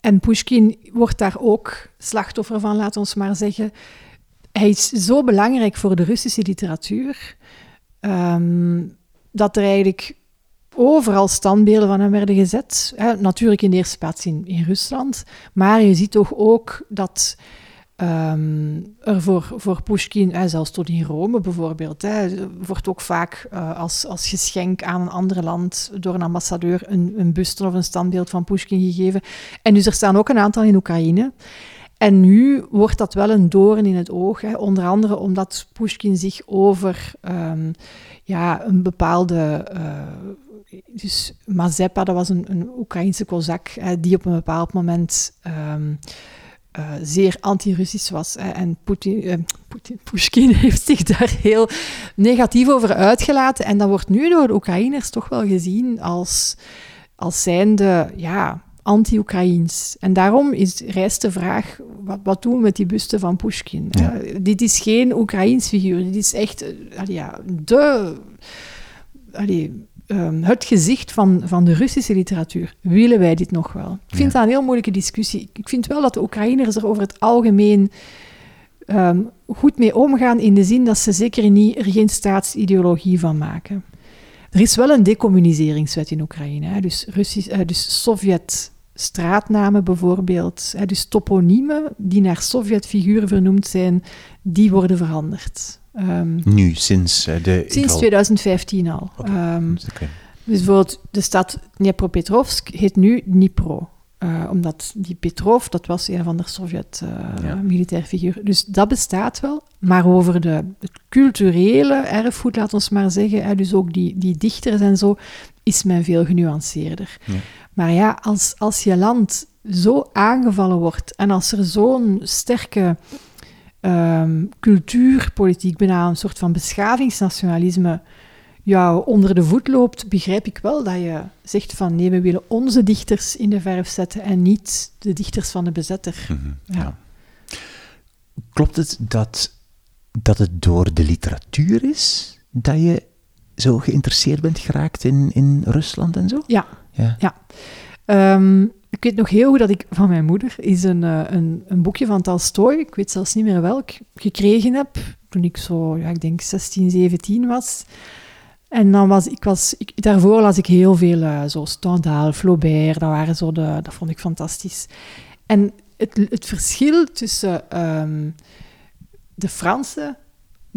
En Pushkin wordt daar ook slachtoffer van, laat ons maar zeggen. Hij is zo belangrijk voor de Russische literatuur dat er eigenlijk overal standbeelden van hem werden gezet. Hè, natuurlijk in de eerste plaats in, in Rusland, maar je ziet toch ook dat um, er voor, voor Pushkin, zelfs tot in Rome bijvoorbeeld, hè, wordt ook vaak uh, als, als geschenk aan een ander land door een ambassadeur een, een buste of een standbeeld van Pushkin gegeven. En dus er staan ook een aantal in Oekraïne. En nu wordt dat wel een doorn in het oog, hè, onder andere omdat Pushkin zich over um, ja, een bepaalde. Uh, dus Mazepa, dat was een, een Oekraïnse kozak, die op een bepaald moment. Um, uh, zeer anti-Russisch was. Hè. En Putin, uh, Putin, Pushkin heeft zich daar heel negatief over uitgelaten. En dat wordt nu door de Oekraïners toch wel gezien als, als zijnde ja, anti-Oekraïns. En daarom is, rijst de vraag, wat, wat doen we met die buste van Pushkin? Ja. Uh, dit is geen Oekraïns figuur, dit is echt ja, de... Allee, um, het gezicht van, van de Russische literatuur. Willen wij dit nog wel? Ik vind ja. dat een heel moeilijke discussie. Ik vind wel dat de Oekraïners er over het algemeen um, goed mee omgaan, in de zin dat ze zeker niet, er geen staatsideologie van maken. Er is wel een decommuniseringswet in Oekraïne, hè? dus, Russisch, uh, dus Sovjet straatnamen bijvoorbeeld, hè? dus toponiemen die naar Sovjetfiguren vernoemd zijn, die worden veranderd. Um, nu, sinds uh, de... Sinds 2015 al. Okay. Um, okay. Dus bijvoorbeeld de stad Dnipropetrovsk heet nu Dnipro. Uh, omdat die Petrov, dat was een van de Sovjet-militair uh, figuur. Dus dat bestaat wel. Maar over de, het culturele erfgoed, laat ons maar zeggen, hè, dus ook die, die dichters en zo, is men veel genuanceerder. Ja. Maar ja, als, als je land zo aangevallen wordt en als er zo'n sterke um, cultuurpolitiek, bijna een soort van beschavingsnationalisme, jou onder de voet loopt, begrijp ik wel dat je zegt van nee, we willen onze dichters in de verf zetten en niet de dichters van de bezetter. Mm -hmm, ja. ja. Klopt het dat, dat het door de literatuur is dat je zo geïnteresseerd bent geraakt in, in Rusland en zo? Ja. ja. ja. Um, ik weet nog heel goed dat ik van mijn moeder is een, uh, een, een boekje van Tolstoy, ik weet zelfs niet meer welk, gekregen heb toen ik zo, ja, ik denk 16, 17 was. En dan was ik, was, ik, daarvoor las ik heel veel, uh, zo Stendhal, Flaubert, dat, waren zo de, dat vond ik fantastisch. En het, het verschil tussen um, de Franse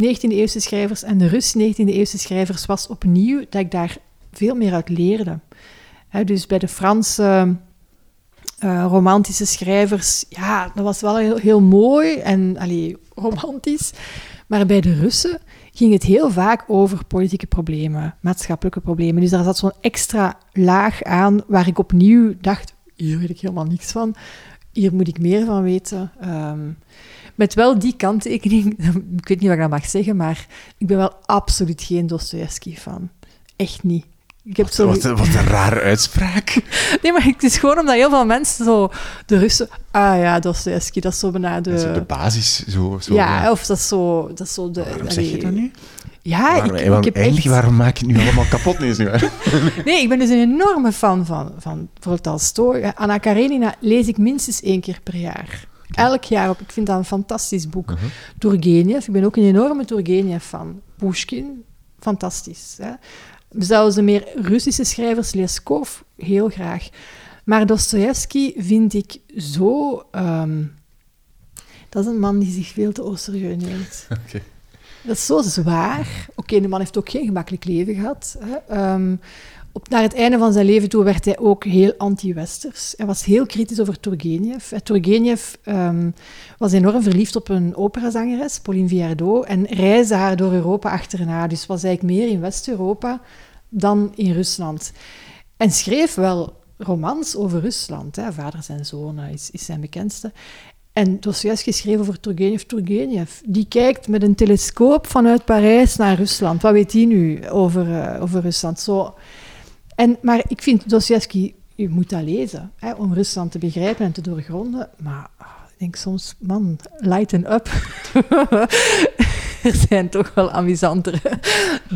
19e-eeuwse schrijvers en de Russische 19e-eeuwse schrijvers was opnieuw dat ik daar veel meer uit leerde. Dus bij de Franse uh, romantische schrijvers, ja, dat was wel heel, heel mooi en allee, romantisch. Maar bij de Russen ging het heel vaak over politieke problemen, maatschappelijke problemen. Dus daar zat zo'n extra laag aan waar ik opnieuw dacht, hier weet ik helemaal niks van. Hier moet ik meer van weten. Um, met wel die kanttekening, ik weet niet wat ik dat mag zeggen, maar ik ben wel absoluut geen Dostoevsky van. Echt niet. Ik heb wat, zo... wat, wat, een rare uitspraak. Nee, maar het is gewoon omdat heel veel mensen zo... De Russen... Ah ja, Dostoevsky, dat is zo bijna de... de basis. Zo, zo ja, of dat is zo... Dat is zo de, waarom zeg je dat nu? Ja, waarom, ik, waarom, ik heb eigenlijk, echt... waarom maak je het nu allemaal kapot? Nee, is waar. nee, ik ben dus een enorme fan van, van bijvoorbeeld Tolstoy. Anna Karenina lees ik minstens één keer per jaar. Elk jaar op. Ik vind dat een fantastisch boek. Uh -huh. Turgenev, ik ben ook een enorme Turgenev-fan. Pushkin, fantastisch. Hè? Zelfs de meer Russische schrijvers, Leskov, heel graag. Maar Dostoevsky vind ik zo... Um, dat is een man die zich veel te serieus neemt. Okay. Dat is zo zwaar. Oké, okay, de man heeft ook geen gemakkelijk leven gehad. Hè. Um, op, naar het einde van zijn leven toe werd hij ook heel anti-westers. Hij was heel kritisch over Turgenev. Turgenev um, was enorm verliefd op een operazangeres, Pauline Viardot, en reisde haar door Europa achterna. Dus was eigenlijk meer in West-Europa dan in Rusland. En schreef wel romans over Rusland. Hè. Vaders en Zoon is, is zijn bekendste. En Dostoevsky schreef over Turgenev. Turgenev, die kijkt met een telescoop vanuit Parijs naar Rusland. Wat weet hij nu over, uh, over Rusland? Zo en, maar ik vind Dostoevsky, je moet dat lezen hè, om Rusland te begrijpen en te doorgronden. Maar oh, ik denk soms, man, lighten up. er zijn toch wel amusantere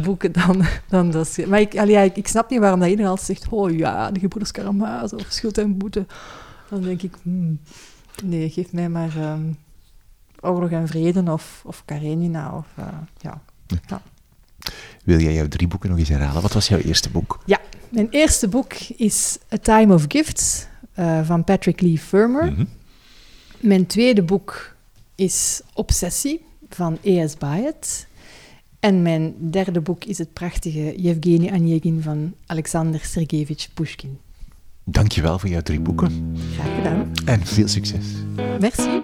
boeken dan, dan dat. Maar ik, allee, ik, ik, snap niet waarom dat iedereen altijd zegt, oh ja, de gebroeders Karamazov, schuld en boete. Dan denk ik, hmm, nee, geef mij maar um, Oorlog en Vrede of, of Karenina. Of, uh, ja. ja. Wil jij jouw drie boeken nog eens herhalen? Wat was jouw eerste boek? Ja, mijn eerste boek is A Time of Gifts uh, van Patrick Lee Firmer. Mm -hmm. Mijn tweede boek is Obsessie van E.S. Byatt. En mijn derde boek is het prachtige Yevgeny Onegin van Alexander Sergeyevich Pushkin. Dankjewel voor jouw drie boeken. Graag gedaan. En veel succes. Merci.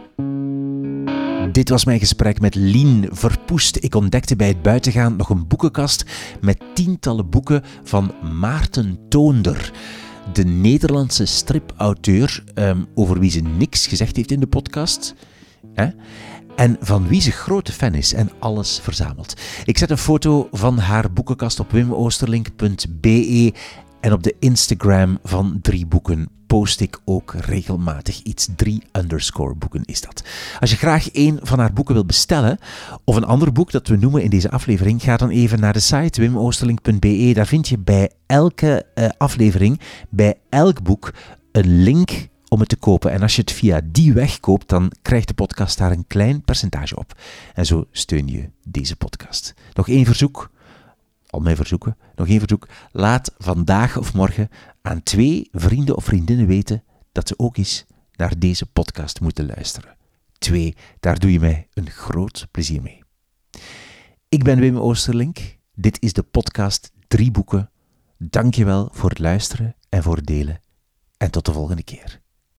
Dit was mijn gesprek met Lien Verpoest. Ik ontdekte bij het buitengaan nog een boekenkast met tientallen boeken van Maarten Toonder. De Nederlandse stripauteur, um, over wie ze niks gezegd heeft in de podcast. Hè? En van wie ze grote fan is en alles verzamelt. Ik zet een foto van haar boekenkast op wimoosterlink.be en op de Instagram van Drie Boeken post ik ook regelmatig iets. Drie underscore boeken is dat. Als je graag een van haar boeken wil bestellen, of een ander boek dat we noemen in deze aflevering, ga dan even naar de site wimoosterlink.be. Daar vind je bij elke uh, aflevering, bij elk boek, een link om het te kopen. En als je het via die weg koopt, dan krijgt de podcast daar een klein percentage op. En zo steun je deze podcast. Nog één verzoek al mijn verzoeken, nog één verzoek. Laat vandaag of morgen aan twee vrienden of vriendinnen weten dat ze ook eens naar deze podcast moeten luisteren. Twee, daar doe je mij een groot plezier mee. Ik ben Wim Oosterlink. Dit is de podcast Drie Boeken. Dank je wel voor het luisteren en voor het delen. En tot de volgende keer.